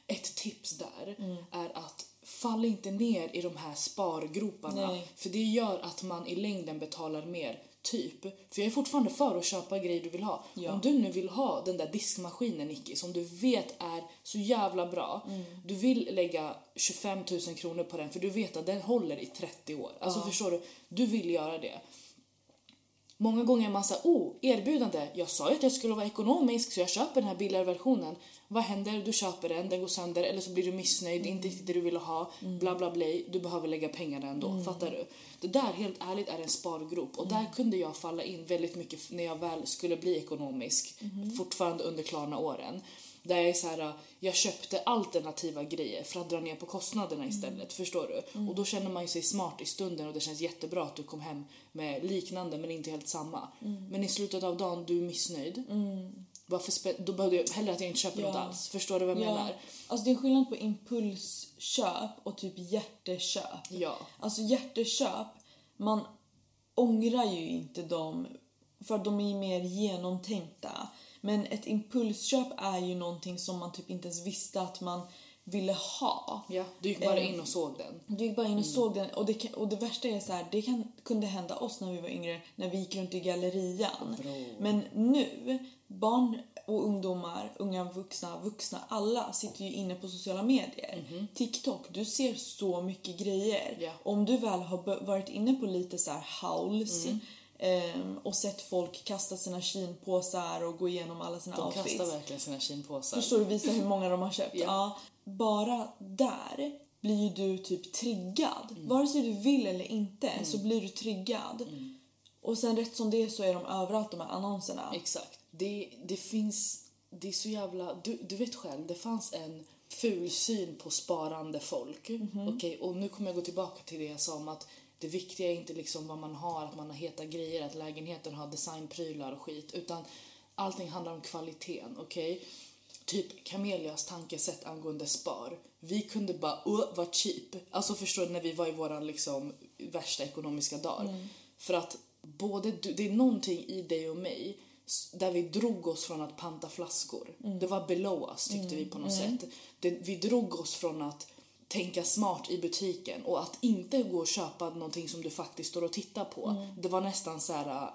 ett tips där Mm. är att fall inte ner i de här spargroparna. Nej. För det gör att man i längden betalar mer. Typ, för jag är fortfarande för att köpa grejer du vill ha. Ja. Om du nu vill ha den där diskmaskinen Nicky som du vet är så jävla bra. Mm. Du vill lägga 25 000 kronor på den för du vet att den håller i 30 år. Alltså förstår du? Du vill göra det. Många gånger man såhär, oh, erbjudande. Jag sa ju att jag skulle vara ekonomisk så jag köper den här billigare versionen. Vad händer? Du köper den, den går sönder eller så blir du missnöjd, inte riktigt det du ville ha, bla bla bla. Du behöver lägga pengarna ändå, fattar du? Det där helt ärligt är en spargrop och där kunde jag falla in väldigt mycket när jag väl skulle bli ekonomisk, fortfarande under klarna åren. Där jag är så här, jag köpte alternativa grejer för att dra ner på kostnaderna istället. Förstår du? Och då känner man ju sig smart i stunden och det känns jättebra att du kom hem med liknande men inte helt samma. Men i slutet av dagen, du är missnöjd. varför spe- då behövde jag hellre att jag inte köper Ja. något alls. Förstår du vad jag menar? Alltså det är skillnad på impulsköp och typ hjärteköp. Ja. Alltså hjärteköp, man ångrar ju inte dem för de är mer genomtänkta. Men ett impulsköp är ju någonting som man typ inte ens visste att man ville ha. Ja, du gick bara in och såg den. Du gick bara in och såg den och det, och det värsta är så här, det kan, kunde hända oss när vi var yngre när vi gick runt i gallerian. Men nu, barn och ungdomar, unga vuxna, vuxna, alla sitter ju inne på sociala medier. TikTok, du ser så mycket grejer. Ja. Om du väl har varit inne på lite så här hauls ehm, och sett folk kasta sina kinpåsar och gå igenom alla sina De outfits. kastar verkligen sina kinpåsar. Förstår du? Visa hur många de har köpt. Ja. Ja. Bara där blir ju du typ triggad. Mm. Vare sig du vill eller inte så blir du triggad. Mm. Och sen rätt som det är så är de överallt de här annonserna. Exakt. Det, det finns, det är så jävla, du, du vet själv, det fanns en ful syn på sparande folk. Mhm. Okej, och nu kommer jag gå tillbaka till det jag sa om att det viktiga är inte liksom vad man har, att man har heta grejer, att lägenheten har designprylar och skit, utan allting handlar om kvaliteten, okej? Typ Camelias tankesätt angående spar. Vi kunde bara, åh vad cheap. Alltså förstår du, när vi var i våran liksom värsta ekonomiska dag. För att både du, det är någonting i dig och mig där vi drog oss från att panta flaskor. Det var below us tyckte vi på något sätt. Det, vi drog oss från att tänka smart i butiken och att inte gå och köpa någonting som du faktiskt står och tittar på. Det var nästan så här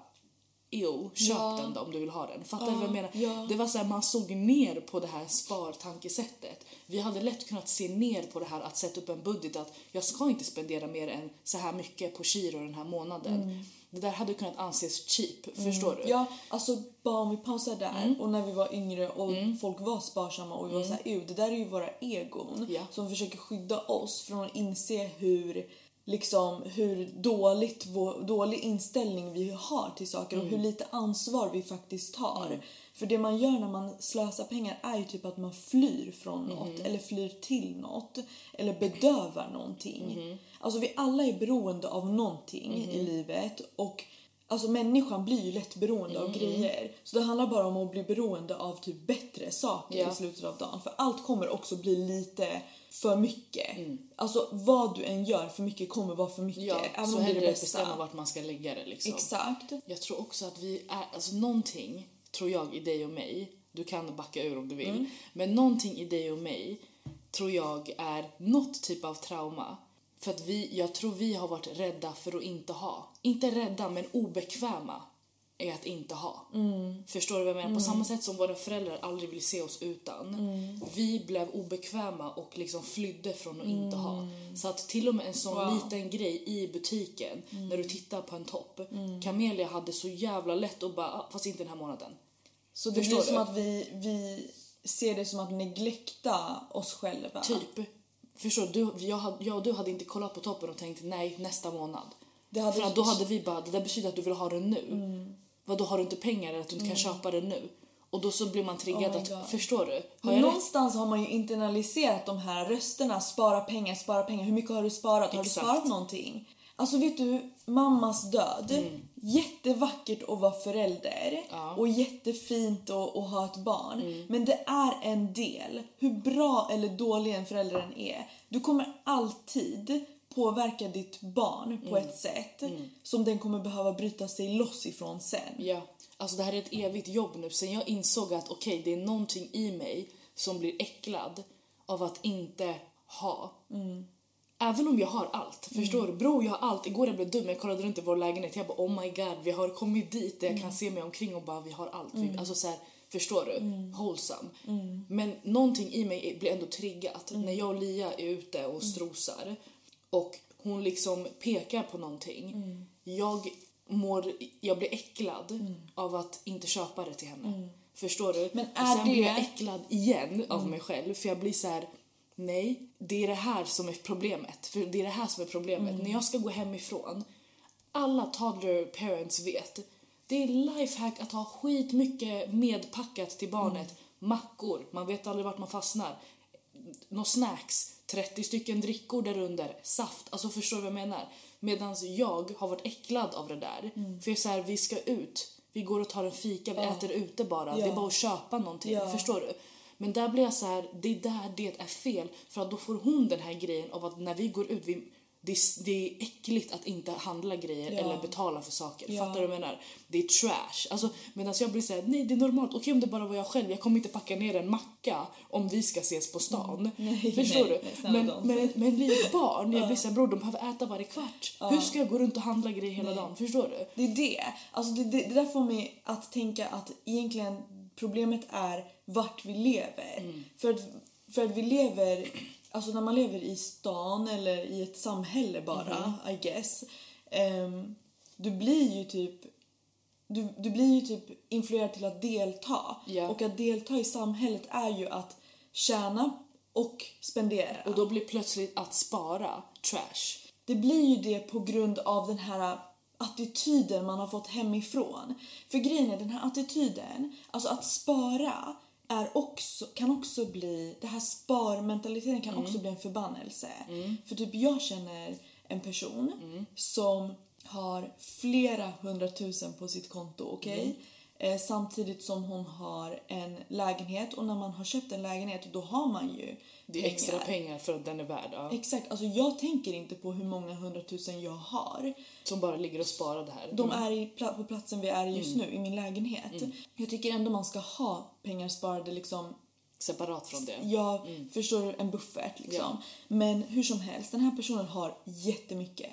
Jo, köp Ja. den då om du vill ha den. Fattar du vad jag menar? ja. Det var så här, man såg ner på det här spartankesättet. Vi hade lätt kunnat se ner på det här att sätta upp en budget att jag ska inte spendera mer än så här mycket på Giro den här månaden. Det där hade kunnat anses cheap, förstår du? Ja, alltså bara om vi pausar där Mm. och när vi var yngre och folk var sparsamma och vi var såhär, "Ew, det där är ju våra egon Ja. som försöker skydda oss från att inse hur liksom hur dåligt vår, dålig inställning vi har till saker och hur Mm. lite ansvar vi faktiskt tar. För det man gör när man slösar pengar är ju typ att man flyr från något Mm. eller flyr till något eller bedövar någonting. Mm. Alltså vi alla är beroende av någonting i livet och Alltså människan blir ju lätt beroende Mm. av grejer. Så det handlar bara om att bli beroende av typ bättre saker Ja. i slutet av dagen. För allt kommer också bli lite för mycket. Mm. Alltså vad du än gör, för mycket kommer vara för mycket. Ja, även så om det är det bästa. bestämma vart man ska lägga det liksom. Exakt. Jag tror också att vi är, alltså någonting, tror jag, i dig och mig, du kan backa ur om du vill, Mm. men någonting i dig och mig tror jag är något typ av trauma. För att vi, jag tror vi har varit rädda för att inte ha. Inte rädda, men obekväma är att inte ha. Mm. Förstår du vad jag menar? På samma sätt som våra föräldrar aldrig vill se oss utan. Mm. Vi blev obekväma och liksom flydde från att inte ha. Så att till och med en sån Mm. Wow. Mm. liten grej i butiken, när du tittar på en topp. Camelia hade så jävla lätt att bara, "Ah, fast inte den här månaden. Så det Förstår blir som du? att vi, vi ser det som att neglekta oss själva. Typ. Förstår du? jag, jag och du hade inte kollat på toppen och tänkt nej, nästa månad. För att då hade vi bara, det där betyder att du vill ha det nu. Vad då har du inte pengar eller att du inte kan köpa det nu? Och då så blir man triggad Oh att, förstår du? Har Men jag rätt? någonstans har man ju internaliserat de här rösterna, spara pengar, spara pengar. Hur mycket har du sparat? Har Exakt. du sparat någonting? Alltså vet du, mammas död. Jättevackert att vara förälder Mm. Ja. Mm. och jättefint att, att ha ett barn. Men det är en del, hur bra eller dålig en förälder än är. Du kommer alltid påverka ditt barn på Mm. ett sätt som den kommer behöva bryta sig loss ifrån sen. Ja, alltså det här är ett evigt jobb nu. Sen jag insåg att okej, det är någonting i mig som blir äcklad av att inte ha. Även om jag har allt, förstår du? Bror, jag har allt. Igår jag blev dum, jag kollade runt i vår lägenhet. Jag bara oh my god, vi har kommit dit där jag kan se mig omkring och bara vi har allt. Vi, alltså så här, förstår du? Wholesome. Men någonting i mig blir ändå triggat när jag och Lia är ute och strosar och hon liksom pekar på någonting. Jag mår, jag blir äcklad av att inte köpa det till henne. Förstår du? Men och är sen blir jag det- äcklad igen av mig själv för jag blir så här. Nej, det är det här som är problemet. För det är det här som är problemet. När jag ska gå hemifrån, alla toddler parents vet, det är lifehack att ha skitmycket medpackat till barnet. Mackor, man vet aldrig vart man fastnar. Nå snacks, 30 stycken drickor där under, saft. Alltså förstår du vad jag menar? Medan jag har varit äcklad av det där. För jag är så här, vi ska ut. vi går och tar en fika, vi äter ute bara. Det Ja. är bara att köpa någonting. Ja. Förstår du? Men där blir jag så här, det är där det är fel. För att då får hon den här grejen av att när vi går ut, vi, det, är, det är äckligt att inte handla grejer Ja. eller betala för saker. Ja. Fattar du vad jag menar? Det är trash. Alltså, Medan jag blir såhär, nej det är normalt. Okej om det bara var jag själv, jag kommer inte packa ner en macka om vi ska ses på stan. Nej, Förstår nej, du? nej, men, men, men blir ett barn, jag blir såhär, bror de behöver äta varje kvart. Hur ska jag gå runt och handla grejer hela dagen? Förstår du? Det är det. Alltså det, det, det där får mig att tänka att egentligen problemet är vart vi lever. För, att, för att vi lever, alltså när man lever i stan eller i ett samhälle bara, I guess. ehm, du blir ju typ du, du blir ju typ influerad till att delta. Ja. Och att delta i samhället är ju att tjäna och spendera. Och då blir plötsligt att spara trash. Det blir ju det på grund av den här attityden man har fått hemifrån. För grejen är den här attityden, alltså att spara är också, kan också bli, det här sparmentaliteten kan också bli en förbannelse. För typ jag känner en person som har flera hundratusen på sitt konto, okej? Eh, samtidigt som hon har en lägenhet och när man har köpt en lägenhet då har man ju Det är extra pengar för att den är värd. Ja. Exakt, alltså jag tänker inte på hur många hundratusen jag har. Som bara ligger och sparar det här. De är i, på platsen vi är just nu, i min lägenhet. Jag tycker ändå man ska ha pengar sparade liksom, Separat från det. jag förstår du, en buffert liksom. Ja. Men hur som helst, den här personen har jättemycket.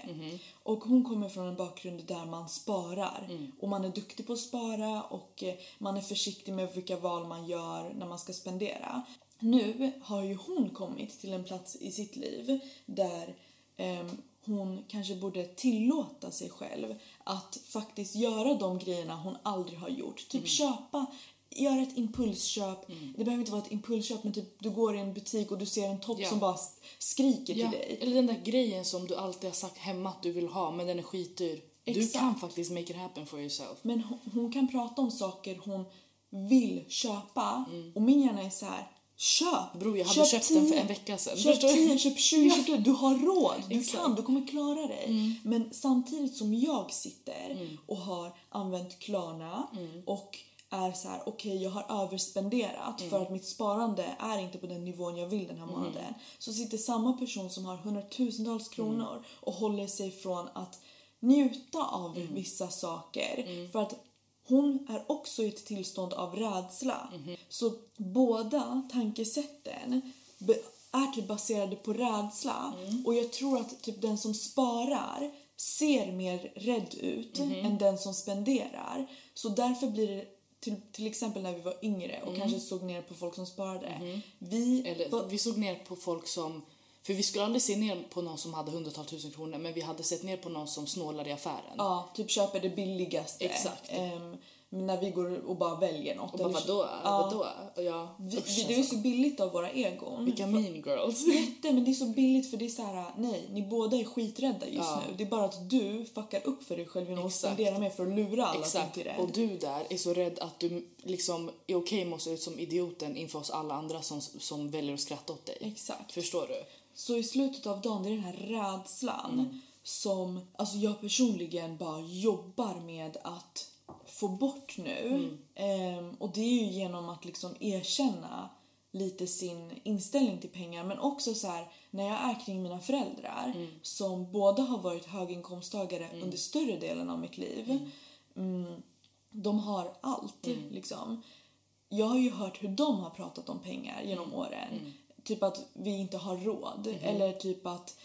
Och hon kommer från en bakgrund där man sparar. Och man är duktig på att spara och eh, man är försiktig med vilka val man gör när man ska spendera. Nu har ju hon kommit till en plats i sitt liv där ehm, hon kanske borde tillåta sig själv att faktiskt göra de grejerna hon aldrig har gjort. Typ köpa, göra ett impulsköp. Det behöver inte vara ett impulsköp men typ du går i en butik och du ser en topp Ja. som bara skriker Ja, till dig. eller den där grejen som du alltid har sagt hemma att du vill ha men den är skitdyr. Du Exakt. kan faktiskt make it happen for yourself. Men hon, hon kan prata om saker hon vill köpa och min hjärna är så här. Köp! Mm. Bror, jag hade köp köpt den för 10, en vecka sedan. Köp Förstår du? 10, köp 20, köp 10. Du har råd. Du Exakt. kan, du kommer klara dig. Mm. Men samtidigt som jag sitter och har använt Klarna Mm. och är så här, okej jag har överspenderat Mm. för att mitt sparande är inte på den nivån jag vill den här månaden. Så sitter samma person som har hundratusentals kronor och håller sig från att njuta av Mm. vissa saker. För att hon är också i ett tillstånd av rädsla. Mhm. Så båda tankesätten är typ baserade på rädsla. Mm. Och jag tror att typ den som sparar ser mer rädd ut Mhm. än den som spenderar. Så därför blir det till, till exempel när vi var yngre och kanske såg ner på folk som sparade. Vi Mhm. Eller, var, vi såg ner på folk som... För vi skulle aldrig se ner på någon som hade hundratals tusen kronor men vi hade sett ner på någon som snålade i affären. ja, typ köper det billigaste. Exakt. Ehm, när vi går och bara väljer något. Och bara vadå? Ja. Vadå? Och jag, Vi, vi, det är så billigt av våra egon. Vilka mean girls. Jätte, men det är så billigt för det är så här, nej, ni båda är skiträdda just Ja. nu. Det är bara att du fuckar upp för dig själv genom att spendera mer för att lura alla Exakt. till det. Och du där är så rädd att du liksom är okej med att se ut som idioten inför oss alla andra som, som väljer att skratta åt dig. Exakt. Förstår du? Så i slutet av dagen, det är den här rädslan Mm. som alltså jag personligen bara jobbar med att få bort nu. Mm. Ehm, och det är ju genom att liksom erkänna lite sin inställning till pengar men också så här när jag är kring mina föräldrar Mm. som båda har varit höginkomsttagare under större delen av mitt liv. Mm, de har allt Mm. liksom. Jag har ju hört hur de har pratat om pengar genom Mm. åren. Typ att vi inte har råd eller typ att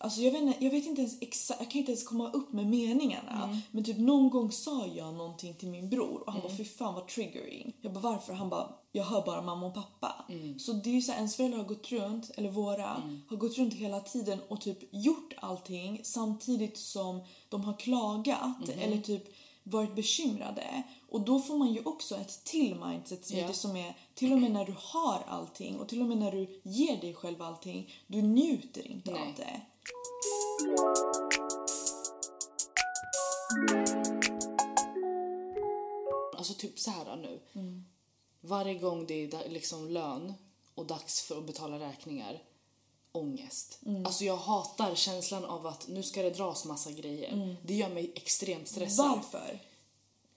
Alltså jag vet, inte, jag vet inte ens exakt, jag kan inte ens komma upp med meningarna. Men typ någon gång sa jag någonting till min bror och han bara fy fan vad triggering. Jag bara varför? Han bara jag hör bara mamma och pappa. Så det är ju så här, ens föräldrar har gått runt, eller våra, har gått runt hela tiden och typ gjort allting samtidigt som de har klagat eller typ varit bekymrade. Och då får man ju också ett till mindset som, det som är till och med när du har allting och till och med när du ger dig själv allting, du njuter inte Nej. av det. Alltså typ så här nu. Mm. Varje gång det är liksom lön och dags för att betala räkningar, ångest. Mm. Alltså jag hatar känslan av att nu ska det dras massa grejer. Det gör mig extremt stressad. Varför?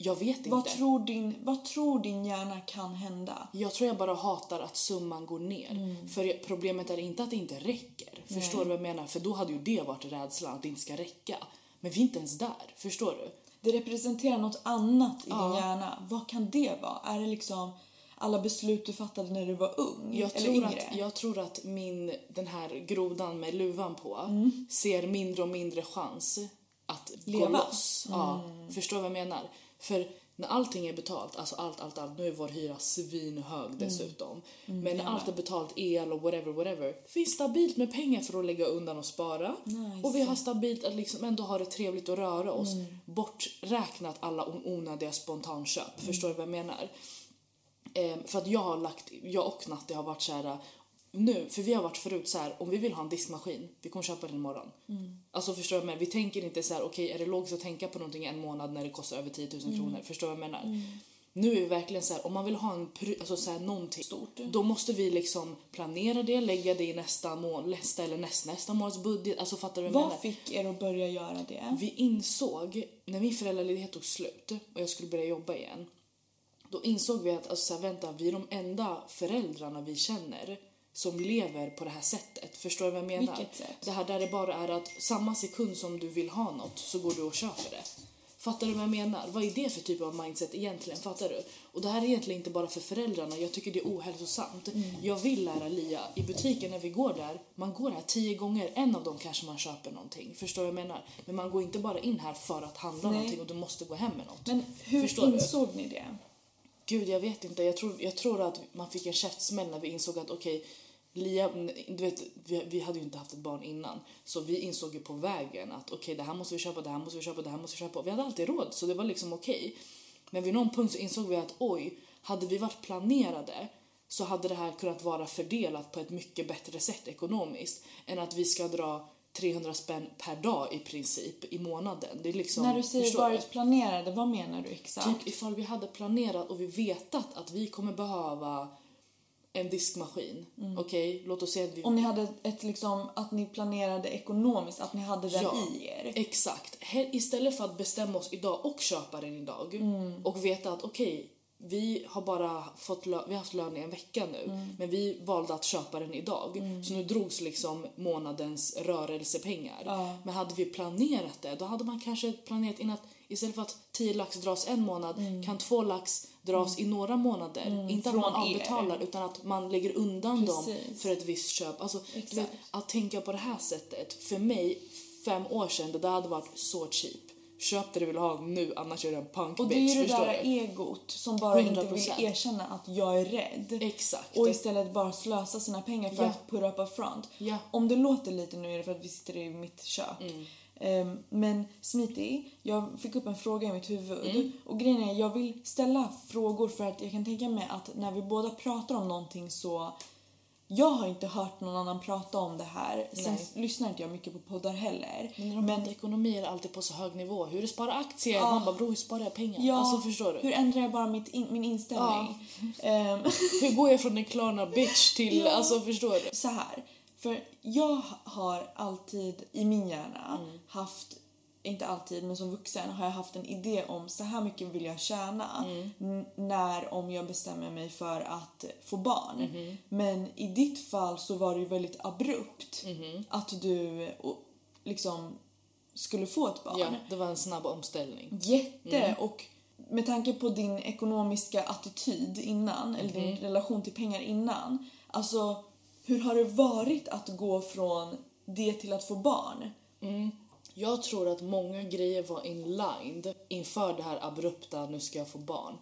Jag vet inte. Vad tror, din, vad tror din hjärna kan hända? Jag tror jag bara hatar att summan går ner. Mm. För problemet är inte att det inte räcker. Förstår du vad jag menar? För då hade ju det varit rädslan, att det inte ska räcka. Men vi är inte ens där. Förstår du? Det representerar något annat i din hjärna. Vad kan det vara? Är det liksom alla beslut du fattade när du var ung? Jag eller tror, yngre? att, jag tror att min, den här grodan med luvan på Mm. ser mindre och mindre chans att gå Leva. loss. Ja, förstår du vad jag menar? För när allting är betalt, alltså allt, allt, allt, nu är vår hyra svinhög Mm. dessutom. Men när allt är betalt, el och whatever, whatever. Finns stabilt med pengar för att lägga undan och spara. Nice. Och vi har stabilt att liksom ändå ha det trevligt och röra oss. Mm. Borträknat alla on- onödiga spontanköp. Förstår du vad jag menar? Ehm, för att jag har lagt, jag och Natti har varit så här nu, för vi har varit förut så här, om vi vill ha en diskmaskin, vi kommer köpa den imorgon. Alltså förstår vad jag menar? Vi tänker inte så här, okej är det logiskt att tänka på någonting en månad när det kostar över 10 000 kronor? Förstår vad jag menar? Nu är vi verkligen så här, om man vill ha en alltså så här, någonting stort, då måste vi liksom planera det, lägga det i nästa mån, nästa eller nästa, nästa månads budget. Alltså fattar du vad jag Vad menar? fick er att börja göra det? Vi insåg, när min föräldraledighet tog slut och jag skulle börja jobba igen, då insåg vi att alltså, så här, vänta, vi är de enda föräldrarna vi känner som lever på det här sättet. Förstår du vad jag menar? Vilket sätt? Det här där det bara är att samma sekund som du vill ha något så går du och köper det. Fattar du vad jag menar? Vad är det för typ av mindset egentligen? Fattar du? Och det här är egentligen inte bara för föräldrarna, jag tycker det är ohälsosamt. Jag vill lära Lia, i butiken när vi går där, man går här tio gånger, en av dem kanske man köper någonting. Förstår du vad jag menar? Men man går inte bara in här för att handla Nej. någonting och du måste gå hem med något. Men hur Förstår du? insåg ni det? Gud, jag vet inte. Jag tror, jag tror att man fick en käftsmäll när vi insåg att okej, Lia, du vet, vi, vi hade ju inte haft ett barn innan. Så vi insåg ju på vägen att okej, det här måste vi köpa, det här måste vi köpa, det här måste vi köpa. Vi hade alltid råd, så det var liksom okej. Men vid någon punkt så insåg vi att oj, hade vi varit planerade så hade det här kunnat vara fördelat på ett mycket bättre sätt ekonomiskt än att vi ska dra 300 spänn per dag i princip i månaden. Det är liksom, När du säger varit planerade, vad menar du exakt? Typ ifall vi hade planerat och vi vetat att vi kommer behöva en diskmaskin. Okej, låt oss säga att vi... Om ni hade ett liksom, att ni planerade ekonomiskt, att ni hade den Ja. i er. Exakt. Istället för att bestämma oss idag och köpa den idag och veta att okej, vi har bara fått vi har haft lön i en vecka nu men vi valde att köpa den idag. Så nu drogs liksom månadens rörelsepengar. Ja. Men hade vi planerat det, då hade man kanske planerat in att istället för att 10 lax dras en månad kan två lax dras i några månader. Inte att man er. avbetalar utan att man lägger undan dem Precis. för ett visst köp. Alltså, du vet, att tänka på det här sättet, för mig fem år sedan, det där hade varit så cheap. Köp det du vill ha nu, annars är det en punk Och det är ju det där du? egot som bara inte 100%. vill erkänna att jag är rädd. Exakt. Och istället bara slösa sina pengar för Ja. att put up a front. Ja. Om det låter lite nu är det för att vi sitter i mitt kök. Mm. Ehm, men Smiti, jag fick upp en fråga i mitt huvud. Mm. Och grejen är, jag vill ställa frågor för att jag kan tänka mig att när vi båda pratar om någonting så jag har inte hört någon annan prata om det här. Sen Nej. lyssnar inte jag mycket på poddar heller. Men när de pratar ekonomi är alltid på så hög nivå. Hur är spara aktier? Man bara, bror hur sparar jag pengar? Ja, Alltså förstår du? hur ändrar jag bara mitt in, min inställning? Ehm, Hur går jag från en Klarna bitch till, Ja. alltså förstår du? så här. För jag har alltid i min hjärna Mm. haft, inte alltid men som vuxen har jag haft en idé om så här mycket vill jag tjäna Mm. när om jag bestämmer mig för att få barn. Mm-hmm. Men i ditt fall så var det ju väldigt abrupt Mm-hmm. att du liksom skulle få ett barn. Ja, det var en snabb omställning. Jätte! Mm. Och med tanke på din ekonomiska attityd innan, eller din Mm-hmm. relation till pengar innan. Alltså, hur har det varit att gå från det till att få barn? Jag tror att många grejer var inlined inför det här abrupta, nu ska jag få barn.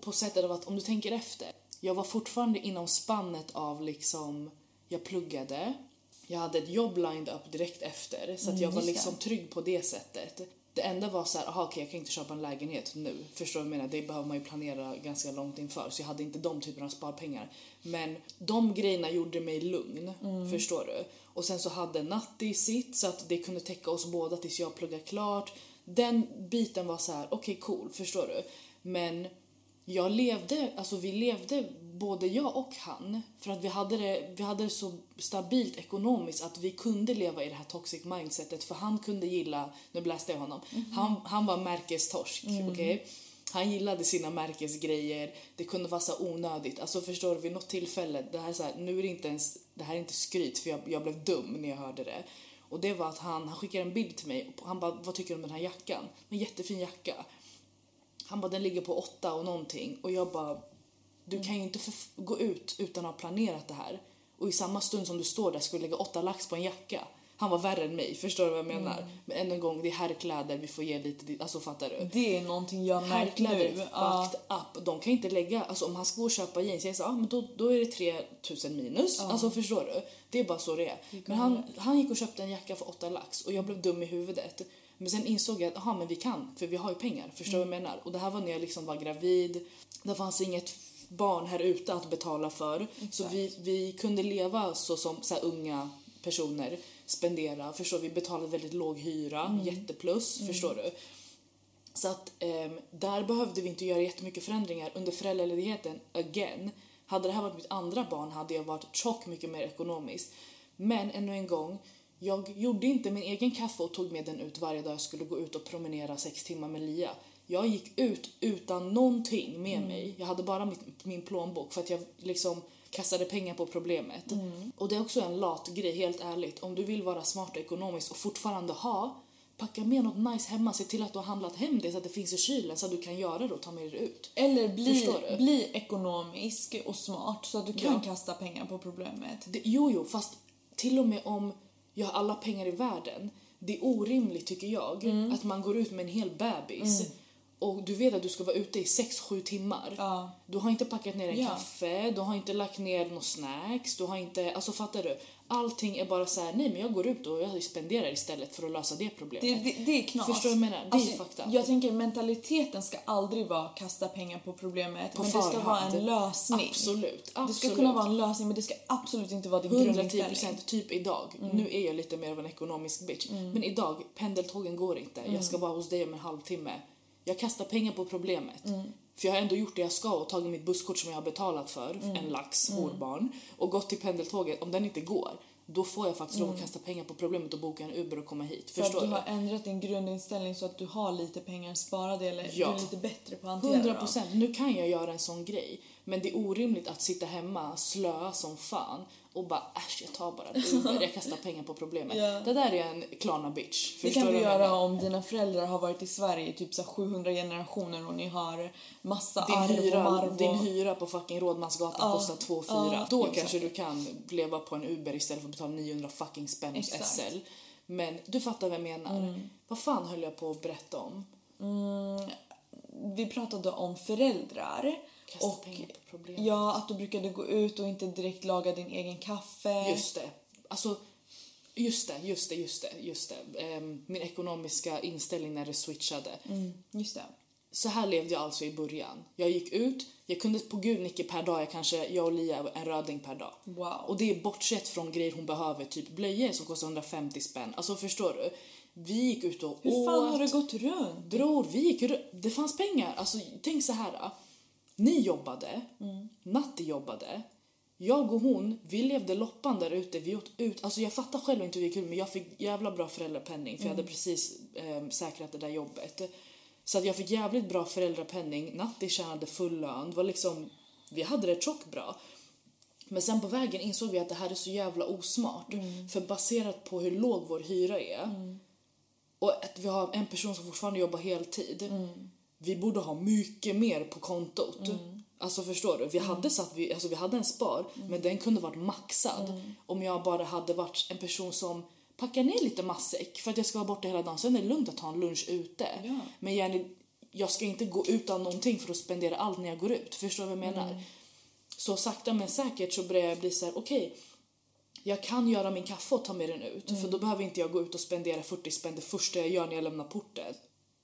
På sättet av att om du tänker efter, jag var fortfarande inom spannet av liksom, jag pluggade, jag hade ett jobb lined up direkt efter så att jag var just det. liksom trygg på det sättet. Det enda var så här, aha okej jag kan inte köpa en lägenhet nu. Förstår du vad jag menar? Det behöver man ju planera ganska långt inför så jag hade inte de typerna av sparpengar. Men de grejerna gjorde mig lugn, förstår du? Och sen så hade Natti sitt så att det kunde täcka oss båda tills jag pluggade klart. Den biten var så här, okej cool, förstår du? Men jag levde, alltså vi levde både jag och han, för att vi hade, det, vi hade det så stabilt ekonomiskt att vi kunde leva i det här toxic mindsetet för han kunde gilla, nu bläste jag honom, han, han var märkestorsk, okej? Han gillade sina märkesgrejer, det kunde vara så onödigt. Alltså förstår du, vid något tillfälle, det här är så här, nu är det inte ens, det här är inte skryt för jag, jag blev dum när jag hörde det. Och det var att han, han skickade en bild till mig och han bara, vad tycker du om den här jackan? En jättefin jacka. Han bara, den ligger på åtta och någonting. Och jag bara, du kan ju inte gå ut utan att ha planerat det här. Och i samma stund som du står där ska du lägga åtta lax på en jacka. Han var värre än mig, förstår du vad jag menar? Men än en gång, det är herrkläder, vi får ge lite, alltså fattar du? Det är någonting jag märkt är nu. fucked up. De kan inte lägga, alltså om han ska gå och köpa jeans, jag säger ah, men då, då är det 3000 minus. Alltså förstår du? Det är bara så det är. Men han, han gick och köpte en jacka för 8 lax och jag blev dum i huvudet. Men sen insåg jag att aha, men vi kan, för vi har ju pengar. Förstår du vad jag menar? Och det här var när jag liksom var gravid. Det fanns inget barn här ute att betala för. Så vi, vi kunde leva så som så unga personer spendera. Förstår? Vi betalade väldigt låg hyra, jätteplus. Förstår du? Så att ehm, där behövde vi inte göra jättemycket förändringar under föräldraledigheten again. Hade det här varit mitt andra barn hade jag varit tjock mycket mer ekonomiskt. Men ännu en gång, jag gjorde inte min egen kaffe och tog med den ut varje dag jag skulle gå ut och promenera sex timmar med Lia. Jag gick ut utan någonting med mig. Jag hade bara mitt, min plånbok för att jag liksom kastade pengar på problemet. Och det är också en lat grej, helt ärligt. Om du vill vara smart och ekonomisk och fortfarande ha Packa med något nice hemma, se till att du har handlat hem det så att det finns i kylen så att du kan göra det och ta med det ut. Eller bli, bli ekonomisk och smart så att du kan Ja. kasta pengar på problemet. Det, jo, jo, fast till och med om jag har alla pengar i världen, det är orimligt tycker jag Mm. att man går ut med en hel bebis och du vet att du ska vara ute i 6-7 timmar. Ja. Du har inte packat ner en Ja. kaffe, du har inte lagt ner några snacks, du har inte, alltså fattar du? Allting är bara så här: nej men jag går ut och jag spenderar istället för att lösa det problemet. Det, det, det är knas. Förstår du vad jag menar? Det är Alltså, fucked up. Jag tänker mentaliteten ska aldrig vara kasta pengar på problemet På men det ska vara en lösning. Absolut, Det absolut. ska kunna vara en lösning men det ska absolut inte vara din 110 grundinställning. procent, typ idag. Mm. Nu är jag lite mer av en ekonomisk bitch. Men idag, pendeltågen går inte. Jag Mm. ska vara hos dig om en halvtimme. Jag kastar pengar på problemet. Mm. För jag har ändå gjort det jag ska och tagit mitt busskort som jag har betalat för, Mm. en lax, horbarn, och gått till pendeltåget. Om den inte går, då får jag faktiskt lov att kasta pengar på problemet och boka en Uber och komma hit. Mm. För Förstår att du har ändrat din grundinställning så att du har lite pengar sparade eller Ja. du är lite bättre på att hantera 100 dem. procent. Nu kan jag göra en sån grej. Men det är orimligt att sitta hemma, slöa som fan och bara äsch, jag tar bara Uber, jag kastar pengar på problemet. Ja. Det där är en Klarna bitch. Det kan du jag göra om dina föräldrar har varit i Sverige i typ så här 700 generationer och ni har massa Din arv och hyra, marv din och... hyra på fucking Rådmansgatan Ja, kostar 2 4 ja, Då exakt. kanske du kan leva på en Uber istället för att betala 900 fucking spänn hos. SL. Men du fattar vad jag menar. Vad fan höll jag på att berätta om? Mm, vi pratade om föräldrar. Kasta och pengar på problem. ja, att du brukade gå ut och inte direkt laga din egen kaffe. Just det. Alltså, just det, just det, just det, just det. Ehm, min ekonomiska inställning när det switchade. Mm, just det. Så här levde jag alltså i början. Jag gick ut, jag kunde på gud Nicke per dag, jag kanske, jag och Lia en röding per dag. Wow. Och det är bortsett från grejer hon behöver, typ blöjor som kostar 150 spänn. Alltså förstår du? Vi gick ut och Hur fan åt. har det gått runt? Bror, vi gick ru- Det fanns pengar. Alltså tänk så här. Ni jobbade, Natti jobbade. Jag och hon, vi levde loppan där ute. Vi åt ut. Alltså jag fattar själv inte hur det gick men jag fick jävla bra föräldrapenning för jag hade precis eh, säkrat det där jobbet. Så att jag fick jävligt bra föräldrapenning. Natti tjänade full lön. Det var liksom, vi hade det tjockt bra. Men sen på vägen insåg vi att det här är så jävla osmart. För baserat på hur låg vår hyra är och att vi har en person som fortfarande jobbar heltid. Vi borde ha mycket mer på kontot. Alltså förstår du? Vi hade satt, vi, alltså vi hade en spar men den kunde varit maxad om jag bara hade varit en person som packar ner lite matsäck för att jag ska vara borta hela dagen. Sen är det lugnt att ta en lunch ute. Ja. Men gärna, jag ska inte gå utan någonting för att spendera allt när jag går ut. Förstår du vad jag menar? Så sakta men säkert så börjar jag bli så här: okej jag kan göra min kaffe och ta med den ut för då behöver inte jag gå ut och spendera 40 spänn det första jag gör när jag lämnar porten.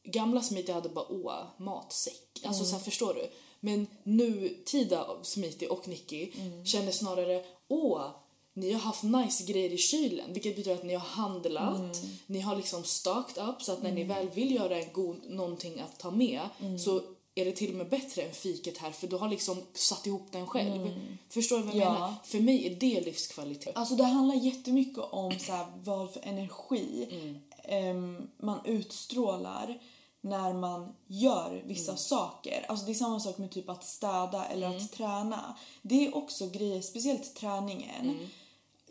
Gamla Smitty hade bara åh, matsäck. Alltså så här, förstår du? Men nutida Smitty och Nicky känner snarare åh, ni har haft nice grejer i kylen vilket betyder att ni har handlat, ni har liksom stocked up så att när ni väl vill göra en god någonting att ta med så är det till och med bättre än fiket här för du har liksom satt ihop den själv. Förstår du vad jag Ja. menar? För mig är det livskvalitet. Alltså det handlar jättemycket om så här, vad för energi em, man utstrålar när man gör vissa saker. Alltså det är samma sak med typ att städa eller att träna. Det är också grejer, speciellt träningen.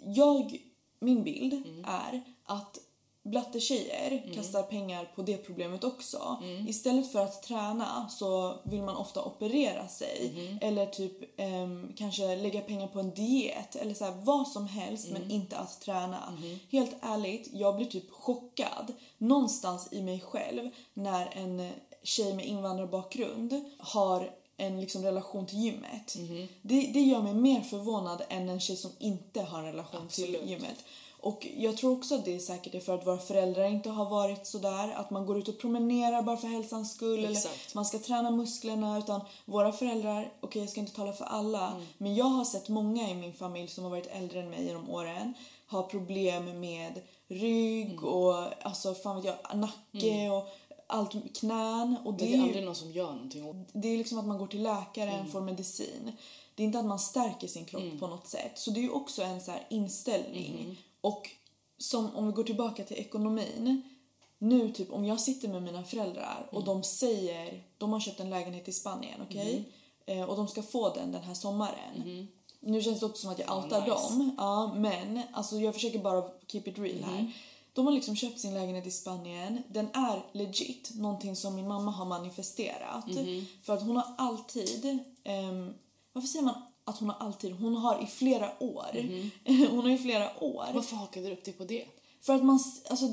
Jag, min bild är att blattetjejer kastar pengar på det problemet också. Istället för att träna så vill man ofta operera sig eller typ ehm, kanske lägga pengar på en diet eller så här, vad som helst men inte att träna. Helt ärligt, jag blir typ chockad någonstans i mig själv när en tjej med invandrarbakgrund har en liksom relation till gymmet. Det, det gör mig mer förvånad än en tjej som inte har en relation Absolut. till gymmet. Och jag tror också att det är säkert är för att våra föräldrar inte har varit sådär. Att man går ut och promenerar bara för hälsans skull. Eller Exakt. man ska träna musklerna. Utan våra föräldrar, okej jag ska inte tala för alla. Mm. Men jag har sett många i min familj som har varit äldre än mig genom åren. Har problem med rygg Mm. och alltså fan vet jag, nacke och allt, knän. Och Men det, det är ju, aldrig någon som gör någonting åt det är liksom att man går till läkaren, Mm. får medicin. Det är inte att man stärker sin kropp på något sätt. Så det är ju också en så inställning. Mm-hmm. Och som om vi går tillbaka till ekonomin. Nu typ om jag sitter med mina föräldrar och Mm. de säger, de har köpt en lägenhet i Spanien, okej? Mm-hmm. Eh, och de ska få den den här sommaren. Nu känns det också som att jag outar nice. dem. Ja, men alltså jag försöker bara keep it real här. De har liksom köpt sin lägenhet i Spanien. Den är legit, någonting som min mamma har manifesterat. Mm-hmm. För att hon har alltid, ehm, varför säger man att hon har alltid? Hon har i flera år. Mm-hmm. hon har i flera år. Varför hakade du upp dig på det? För att man, alltså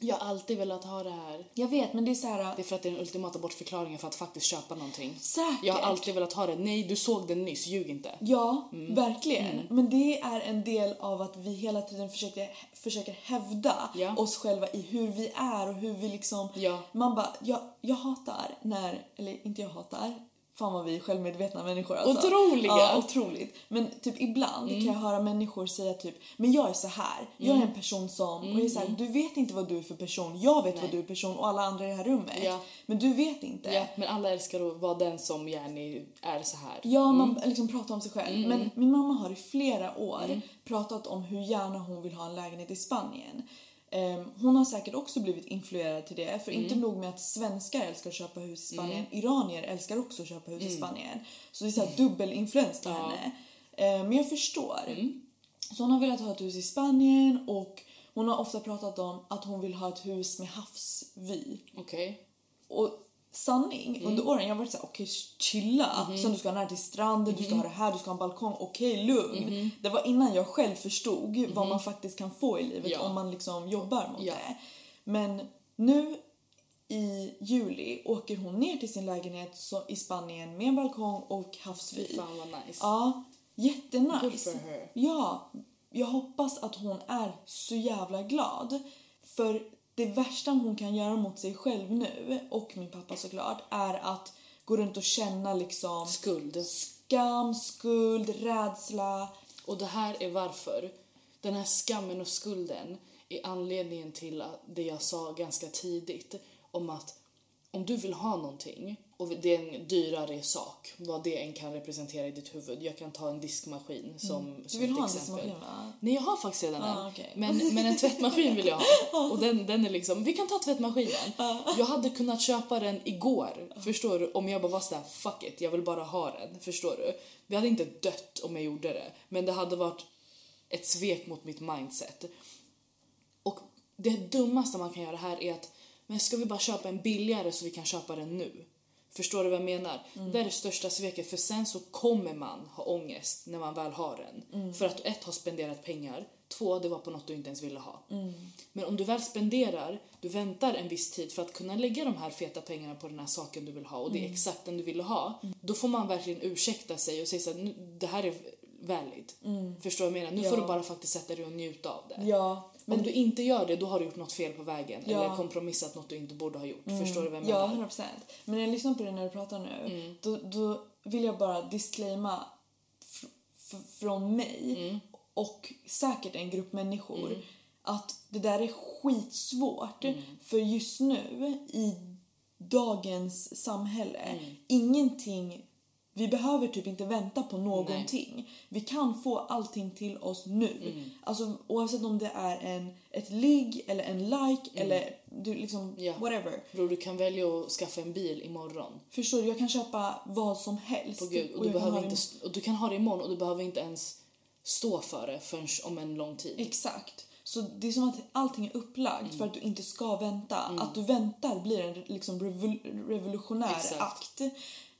Jag har alltid velat ha det här. jag vet men det är så här. Det är för att det är den ultimata bortförklaringen för att faktiskt köpa någonting. Säkert. Jag har alltid velat ha det. Nej, du såg den nyss. Ljug inte. Ja, Mm. verkligen. Men det är en del av att vi hela tiden försöker, försöker hävda Ja. oss själva i hur vi är och hur vi liksom... Ja. Man bara, jag, jag hatar när, eller inte jag hatar, fan vad vi är självmedvetna människor alltså. Otroliga! Mm. Ja, otroligt. Men typ ibland kan jag höra människor säga typ, men jag är så här. jag är en person som, och jag är så här, du vet inte vad du är för person, jag vet vad du är person och alla andra i det här rummet. Ja. Men du vet inte. Ja, men alla älskar att vara den som gärna är så här. Ja, man liksom pratar om sig själv. Men min mamma har i flera år pratat om hur gärna hon vill ha en lägenhet i Spanien. Ehm, hon har säkert också blivit influerad till det. För inte nog med att svenskar älskar att köpa hus i Spanien, iranier älskar också att köpa hus i Spanien. Så det är så här dubbelinfluens på henne. Ehm, men jag förstår. Så hon har velat ha ett hus i Spanien och hon har ofta pratat om att hon vill ha ett hus med havsvy. Okej. Och sanning, under åren jag har varit såhär, okej chilla. Sen du ska ha nära till stranden, du ska ha det här, du ska ha en balkong. Okej lugn. Det var innan jag själv förstod vad man faktiskt kan få i livet Ja. om man liksom jobbar mot Ja. det. Men nu i juli åker hon ner till sin lägenhet så, i Spanien med en balkong och havsvy. Fan vad nice. Ja, jättenice. Good for her. Ja, jag hoppas att hon är så jävla glad. För det värsta hon kan göra mot sig själv nu, och min pappa såklart, är att gå runt och känna liksom Skuld. skam, skuld, rädsla. Och det här är varför. Den här skammen och skulden är anledningen till att det jag sa ganska tidigt om att om du vill ha någonting och det är en dyrare sak, vad det än kan representera i ditt huvud. Jag kan ta en diskmaskin som, Mm. Du som vill ett ha en diskmaskin va? Nej, jag har faktiskt redan Ah, en. okej. Men, men en tvättmaskin vill jag ha. Och den, den är liksom, vi kan ta tvättmaskinen. Jag hade kunnat köpa den igår, förstår du? Om jag bara var sådär, fuck it, jag vill bara ha den. Förstår du? Vi hade inte dött om jag gjorde det. Men det hade varit ett svek mot mitt mindset. Och det dummaste man kan göra här är att, men ska vi bara köpa en billigare så vi kan köpa den nu? Förstår du vad jag menar? Det är det största sveket för sen så kommer man ha ångest när man väl har den. För att du ett har spenderat pengar, två det var på något du inte ens ville ha. Men om du väl spenderar, du väntar en viss tid för att kunna lägga de här feta pengarna på den här saken du vill ha och det är exakt den du ville ha. Då får man verkligen ursäkta sig och säga så här, "Nu, det här är valid. Förstår du vad jag menar? Nu får Ja. du bara faktiskt sätta dig och njuta av det. Ja, Om du inte gör det, då har du gjort något fel på vägen. Ja. Eller kompromissat något du inte borde ha gjort. Förstår du vad jag Ja, menar? 100%. Men när jag lyssnar på dig när du pratar nu, då, då vill jag bara disclaima från mig och säkert en grupp människor att det där är skitsvårt. För just nu, i dagens samhälle. Mm. Ingenting, vi behöver typ inte vänta på någonting. Vi kan få allting till oss nu. Mm. Alltså oavsett om det är en, ett ligg eller en like eller du liksom Mm. Ja. whatever. Bror, du kan välja att skaffa en bil imorgon. Förstår du? Jag kan köpa vad som helst. På gud. Och, och du behöver inte, och du kan ha det imorgon och du behöver inte ens stå för det förrän om en lång tid. Exakt. Så det är som att allting är upplagt Mm. för att du inte ska vänta. Att du väntar blir en liksom revol- revolutionär Exakt. akt.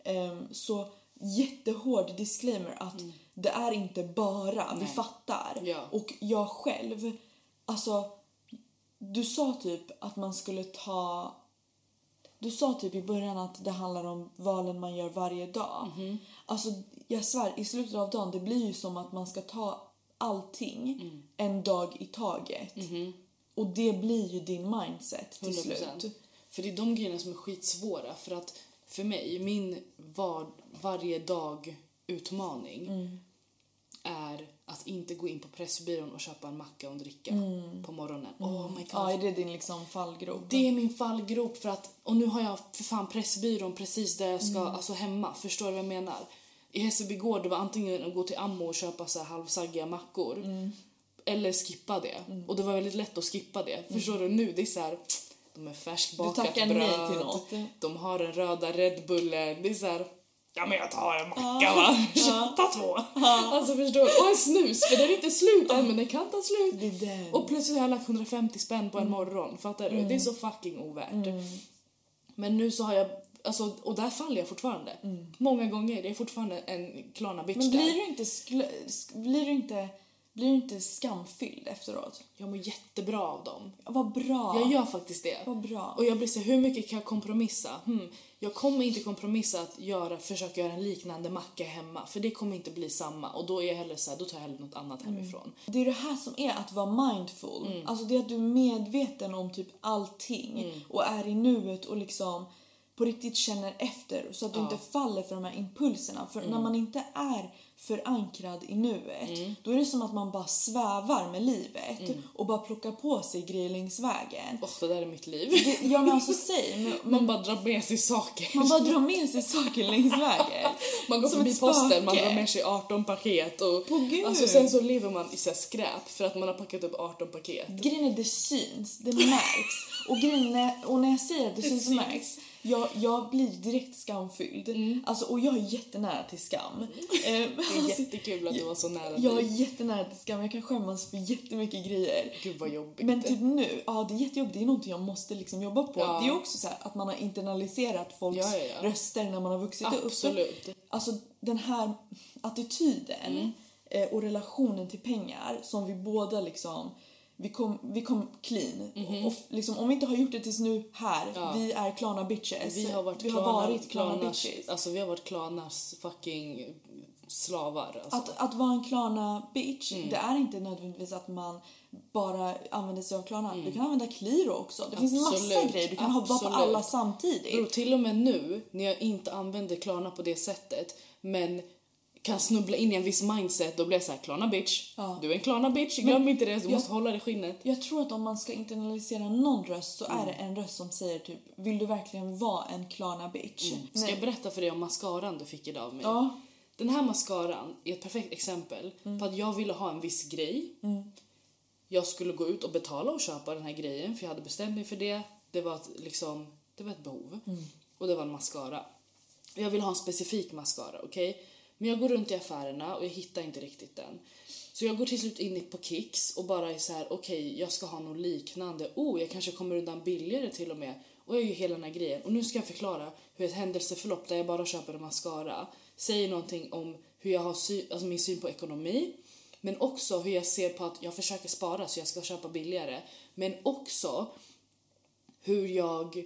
Ehm, så jättehård disclaimer att det är inte bara, vi Nej. fattar. Mm. Ja. Och jag själv, alltså du sa typ att man skulle ta du sa typ i början att det handlar om valen man gör varje dag. Mhm. Alltså jag svär, i slutet av dagen det blir ju som att man ska ta allting Mm. en dag i taget. Mhm. Och det blir ju din mindset till 100%. slut. För det är de grejerna som är skitsvåra. För att för mig, min var, varje dag utmaning Mm. är att inte gå in på Pressbyrån och köpa en macka och en dricka på morgonen. Oh my god. Ja, är det din liksom fallgrop? Det är min fallgrop för att, och nu har jag för fan Pressbyrån precis där jag ska, Mm. alltså hemma. Förstår du vad jag menar? I Hässelby gård det var antingen att gå till Ammo och köpa så här halvsaggiga mackor. Mm. Eller skippa det. Och det var väldigt lätt att skippa det. Förstår du? Nu det är så här, de är färskbakat bröd. nej till något. De har den röda Red Bullen. Det är så här, ja men jag tar en macka va. Ta två. Alltså förstår du? Och en snus för den är inte slut än men den kan ta slut. Och plötsligt har jag lagt 150 spänn på Mm. en morgon. Fattar du? Det är så fucking ovärt. Men nu så har jag, alltså, och där faller jag fortfarande. Många gånger. Det är fortfarande en Klarna bitch Mm. Men blir där. du inte, blir du inte, blir du inte skamfylld efteråt? Jag mår jättebra av dem. Vad bra. Jag gör faktiskt det. Vad bra. Och jag blir så hur mycket kan jag kompromissa? Hmm. Jag kommer inte kompromissa att göra, försöka göra en liknande macka hemma. För det kommer inte bli samma. Och då är jag hellre så här, då tar jag hellre något annat Mm. hemifrån. Det är det här som är att vara mindful. Alltså det är att du är medveten om typ allting och är i nuet och liksom på riktigt känner efter så att du inte faller för de här impulserna. För när man inte är förankrad i nuet då är det som att man bara svävar med livet och bara plockar på sig grejer längs vägen. Åh, det där är mitt liv. Det, ja men alltså säg, men, Man bara drar med sig saker. man bara drar med sig saker längs vägen. Man går Som förbi posten, man drar med sig 18 paket och På gud. alltså, sen så lever man i så skräp för att man har packat upp 18 paket. Grejen är det syns, det märks. Och, grejen är, och när jag säger att det, Det syns och syns. märks, jag, jag blir direkt skamfylld. Alltså, och jag är jättenära till skam. Eh, Det är alltså, jättekul att du var så nära jag är dig. jättenära till skam, jag kan skämmas för jättemycket grejer. Gud vad jobbigt. Men typ nu, ja det är jättejobbigt, det är någonting jag måste liksom jobba på. Ja. Det är också så här att man har internaliserat folks Ja, ja, röster när man har vuxit upp. Absolut. Alltså den här attityden Mm. eh, och relationen till pengar som vi båda liksom vi kom, vi kom clean. Och f- liksom, om vi inte har gjort det tills nu här. Ja. vi är Klarna bitches. Vi har varit, vi har varit Klarna Klarnas- bitches. Alltså vi har varit Klarnas fucking slavar. Alltså. Att, att vara en Klarna bitch, Mm. det är inte nödvändigtvis att man bara använder sig av Klarna. Du kan använda Qliro också. Det finns massa Mm. Absolut, grejer. Du kan ha bara på absolut. alla samtidigt. Bro, till och med nu när jag inte använder Klarna på det sättet men kan snubbla in i en viss mindset blir jag såhär Klarna bitch. Ja. Du är en Klarna bitch, glöm inte det. Du jag- måste hålla det skinnet. Jag tror att om man ska internalisera någon röst så Mm. är det en röst som säger typ Vill du verkligen vara en Klarna bitch? Ska Nej. jag berätta för dig om mascaran du fick idag av mig? Ja. Den här mascaran är ett perfekt exempel Mm. på att jag ville ha en viss grej. Jag skulle gå ut och betala och köpa den här grejen för jag hade bestämt mig för det. Det var ett, liksom, det var ett behov. Mm. Och det var en mascara. Jag vill ha en specifik mascara, okej? Men jag går runt i affärerna och jag hittar inte riktigt den. Så jag går till slut in på Kicks och bara är så här: okej, jag ska ha något liknande. Oh, jag kanske kommer undan billigare till och med. Och jag gör hela den här grejen. Och nu ska jag förklara hur ett händelseförlopp där jag bara köper en mascara säger någonting om hur jag har sy- alltså min syn på ekonomi. Men också hur jag ser på att jag försöker spara så jag ska köpa billigare. Men också hur jag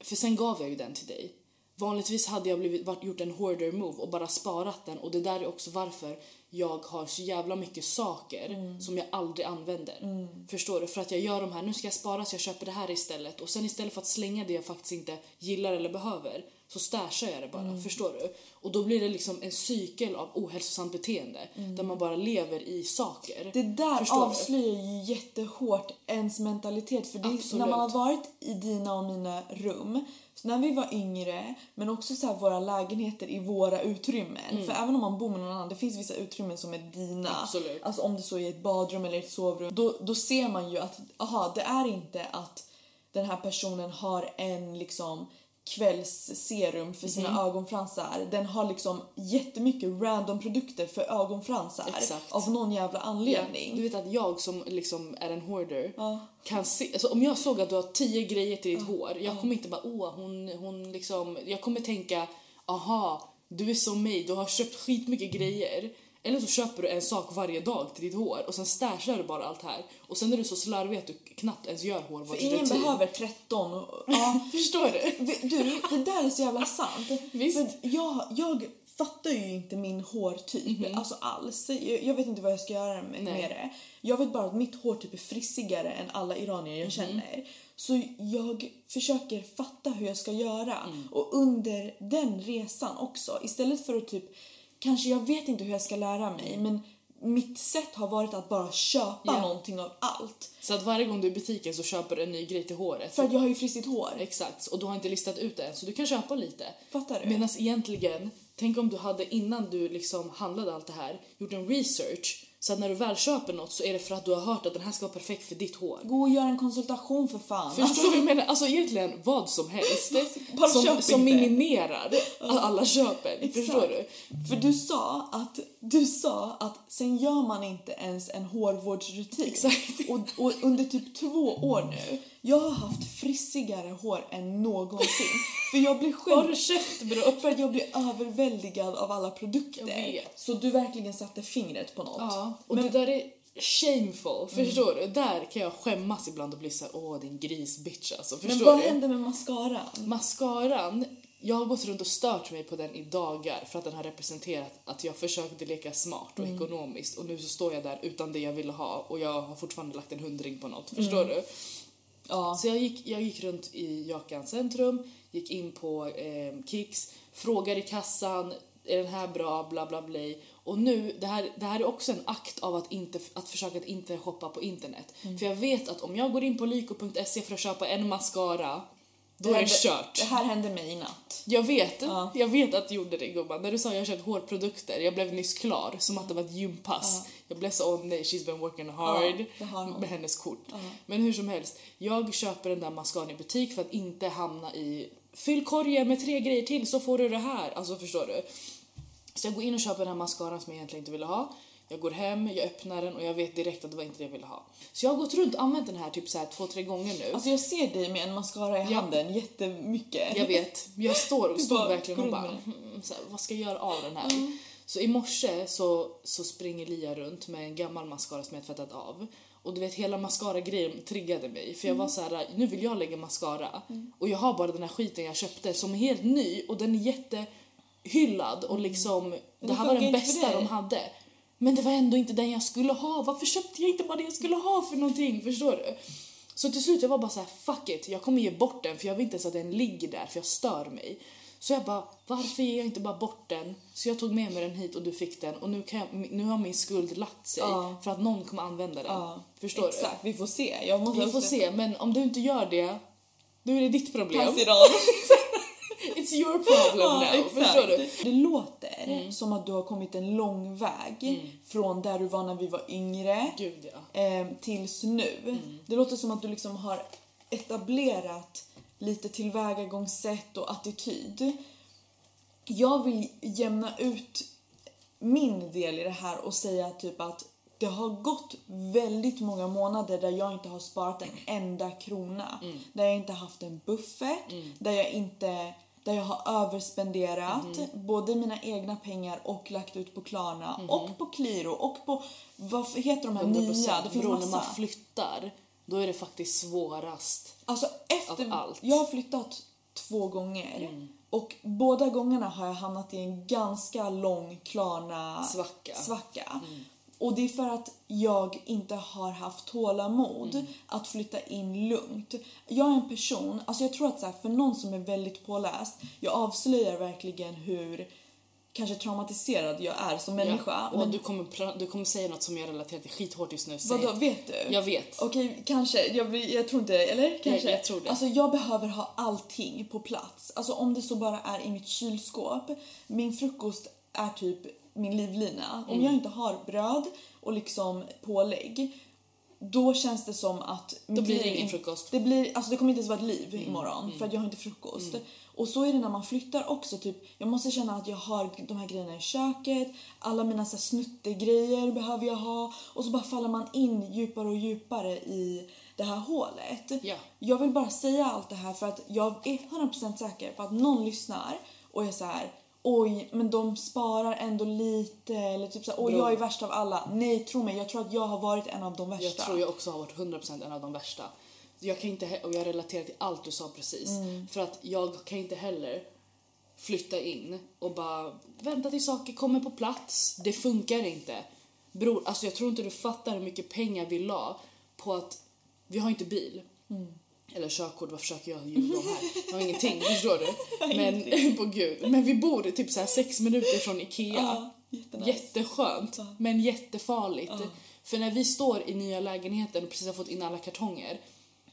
för sen gav jag ju den till dig. Vanligtvis hade jag blivit, varit, gjort en hoarder move och bara sparat den och det där är också varför jag har så jävla mycket saker som jag aldrig använder. Förstår du? För att jag gör de här, nu ska jag spara så jag köper det här istället och sen istället för att slänga det jag faktiskt inte gillar eller behöver så stashar jag det bara. Mm. Förstår du? Och då blir det liksom en cykel av ohälsosamt beteende där man bara lever i saker. Mm. Det där Förstår du? avslöjar ju jättehårt ens mentalitet för det, när man har varit i dina och mina rum så när vi var yngre, men också så våra lägenheter i våra utrymmen. För även om man bor med någon annan, det finns vissa utrymmen som är dina. Mm. Absolut. Alltså om det så är ett badrum eller ett sovrum. Då, då ser man ju att, aha, det är inte att den här personen har en liksom kvällsserum för sina Mhm. ögonfransar. Den har liksom jättemycket random produkter för ögonfransar Exakt. av någon jävla anledning. Du vet att jag som liksom är en hoarder Ja. kan se, alltså om jag såg att du har tio grejer till ditt hår, jag kommer inte bara åh hon, hon liksom, jag kommer tänka aha du är som mig, du har köpt skitmycket grejer. Eller så köper du en sak varje dag till ditt hår och sen stashar du bara allt här. Och sen är du så slarvig att du knappt ens gör För hårvårdsrutin. ingen behöver 13 och, ja, Förstår du? Du, det där är så jävla sant. Visst. För jag, jag fattar ju inte min hårtyp, alltså alls. Jag, jag vet inte vad jag ska göra med, med det. Jag vet bara att mitt hårtyp är frissigare än alla iranier jag känner. Så jag försöker fatta hur jag ska göra. Och under den resan också, istället för att typ, kanske jag vet inte hur jag ska lära mig, men mitt sätt har varit att bara köpa Ja. någonting av allt. Så att varje gång du är i butiken så köper du en ny grej till håret. För att jag har ju frisigt hår. Exakt, och du har inte listat ut det än så du kan köpa lite. Fattar du? Medan egentligen, tänk om du hade innan du liksom handlade allt det här gjort en research så att när du väl köper något så är det för att du har hört att den här ska vara perfekt för ditt hår. Gå och gör en konsultation för fan. Förstår du vad jag menar? Alltså egentligen vad som helst Bara som, som minimerar alla köpen. Förstår du? För du sa att, du sa att sen gör man inte ens en hårvårdsrutin. Exakt. Och, och under typ två år nu, jag har haft frissigare hår än någonsin. För jag blir Vad har själv du köpt bro? för att jag blir överväldigad av alla produkter. Så du verkligen satte fingret på något. Ja, och Men- det där är shameful, förstår du? Där kan jag skämmas ibland och bli såhär, åh din gris bitch alltså, Men förstår vad du? hände med mascaran? Mascaran, jag har gått runt och stört mig på den i dagar för att den har representerat att jag försökte leka smart och ekonomiskt och nu så står jag där utan det jag ville ha och jag har fortfarande lagt en hundring på något, förstår du? Ja. Så jag gick, jag gick runt i Jakan centrum, gick in på eh, Kicks, frågade i kassan, är den här bra, bla bla bla. Och nu, det här, det här är också en akt av att, inte, att försöka att inte shoppa på internet. För jag vet att om jag går in på lyko.se för att köpa en mascara, då är det kört. Det här hände mig i natt. Jag vet, Ja. jag vet att du gjorde det gumman. När du sa jag har köpt hårprodukter, jag blev nyss klar som att det var ett gympass. Jag blev så, åh nej, she's been working hard Ja, det med hennes kort. Men hur som helst, jag köper den där mascaran i butik för att inte hamna i fyll korgen med tre grejer till så får du det här. Alltså förstår du? Så jag går in och köper den här mascaran som jag egentligen inte ville ha. Jag går hem, jag öppnar den och jag vet direkt att det var inte det jag ville ha. Så jag har gått runt och använt den här typ så här två, tre gånger nu. Alltså jag ser dig med en mascara i Ja. handen jättemycket. Jag vet. Jag står och bara verkligen och bara, hmm, så här, vad ska jag göra av den här? Så i morse så, så springer Lia runt med en gammal mascara som jag tvättat av. Och du vet hela mascara-grejen triggade mig för jag var så här, nu vill jag lägga mascara och jag har bara den här skiten jag köpte som är helt ny och den är jättehyllad och liksom, det det här var den bästa de hade. Men det var ändå inte den jag skulle ha. Varför köpte jag inte bara det jag skulle ha för någonting? Förstår du? Så till slut jag var bara så här: fuck it, jag kommer ge bort den för jag vill inte ens att den ligger där för jag stör mig. Så jag bara, varför ger jag inte bara bort den? Så jag tog med mig den hit och du fick den och nu, kan jag, nu har min skuld lagt sig Ja. för att någon kommer använda den. Ja, Förstår Exakt, vi får se. Du? Vi får se, men om du inte gör det, då är det ditt problem. Pass. It's your problem Ja, now. Förstår du? Det låter som att du har kommit en lång väg från där du var när vi var yngre Gud ja. eh, tills nu. Det låter som att du liksom har etablerat lite tillvägagångssätt och attityd. Jag vill jämna ut min del i det här och säga typ att det har gått väldigt många månader där jag inte har sparat en enda krona. Där jag inte haft en buffert, där jag inte där jag har överspenderat både mina egna pengar och lagt ut på Klarna och på Qliro och på vad heter de här 100% nya? Det finns Bro, när massa. man flyttar, då är det faktiskt svårast. Alltså efter, Av allt. jag har flyttat två gånger och båda gångerna har jag hamnat i en ganska lång Klarna Svacka. svacka. Och det är för att jag inte har haft tålamod Mm. att flytta in lugnt. Jag är en person, alltså jag tror att så här, för någon som är väldigt påläst, jag avslöjar verkligen hur kanske traumatiserad jag är som människa. Ja, och men du, kommer, du kommer säga något som jag relaterar till skithårt just nu. Vadå, vet du? Jag vet. Okej, kanske. Jag, jag tror inte Eller kanske? jag tror det. Alltså jag behöver ha allting på plats. Alltså om det så bara är i mitt kylskåp. Min frukost är typ min livlina. Om Mm. jag inte har bröd och liksom pålägg då känns det som att... Då blir det ingen in- frukost. Det, blir, alltså det kommer inte ens vara ett liv Mm, imorgon för att jag har inte frukost. Och så är det när man flyttar också. Typ, jag måste känna att jag har de här grejerna i köket. Alla mina så här, snuttegrejer behöver jag ha. Och så bara faller man in djupare och djupare i det här hålet. Ja. Jag vill bara säga allt det här för att jag är 100% säker på att någon lyssnar och är så här. Oj, men de sparar ändå lite. Eller typ så här, oj, jag är värst av alla. Nej, tro mig. Jag tror att jag har varit en av de värsta. Jag tror jag också har varit 100% en av de värsta. Jag kan inte, och jag relaterar till allt du sa precis. Mm. För att jag kan inte heller flytta in och bara vänta till saker kommer på plats. Det funkar inte. Bror, alltså jag tror inte du fattar hur mycket pengar vi la på att vi har inte bil. Mm. Eller körkort, vad försöker jag ljuga om här? Jag har ingenting, förstår du? Men på gud. Men vi bor typ så här sex minuter från Ikea. Ja, jättenice. Jätteskönt, Ja. men jättefarligt. För när vi står i nya lägenheten och precis har fått in alla kartonger,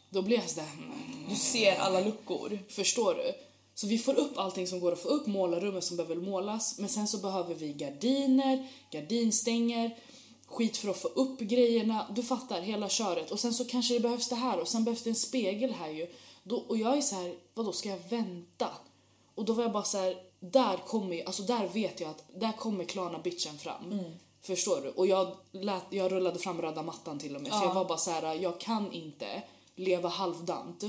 då blir jag sådär, mm, Du ser alla luckor. förstår du? Så vi får upp allting som går att få upp, målarrummet som behöver målas, men sen så behöver vi gardiner, gardinstänger, skit för att få upp grejerna, du fattar hela köret. Och sen så kanske det behövs det här och sen behövs det en spegel här ju. Då, och jag är så här, vadå ska jag vänta? Och då var jag bara så här, där kommer alltså där vet jag att där kommer Klarna bitchen fram. Förstår du? Och jag, lät, jag rullade fram röda mattan till och med för jag var bara så här, jag kan inte leva halvdant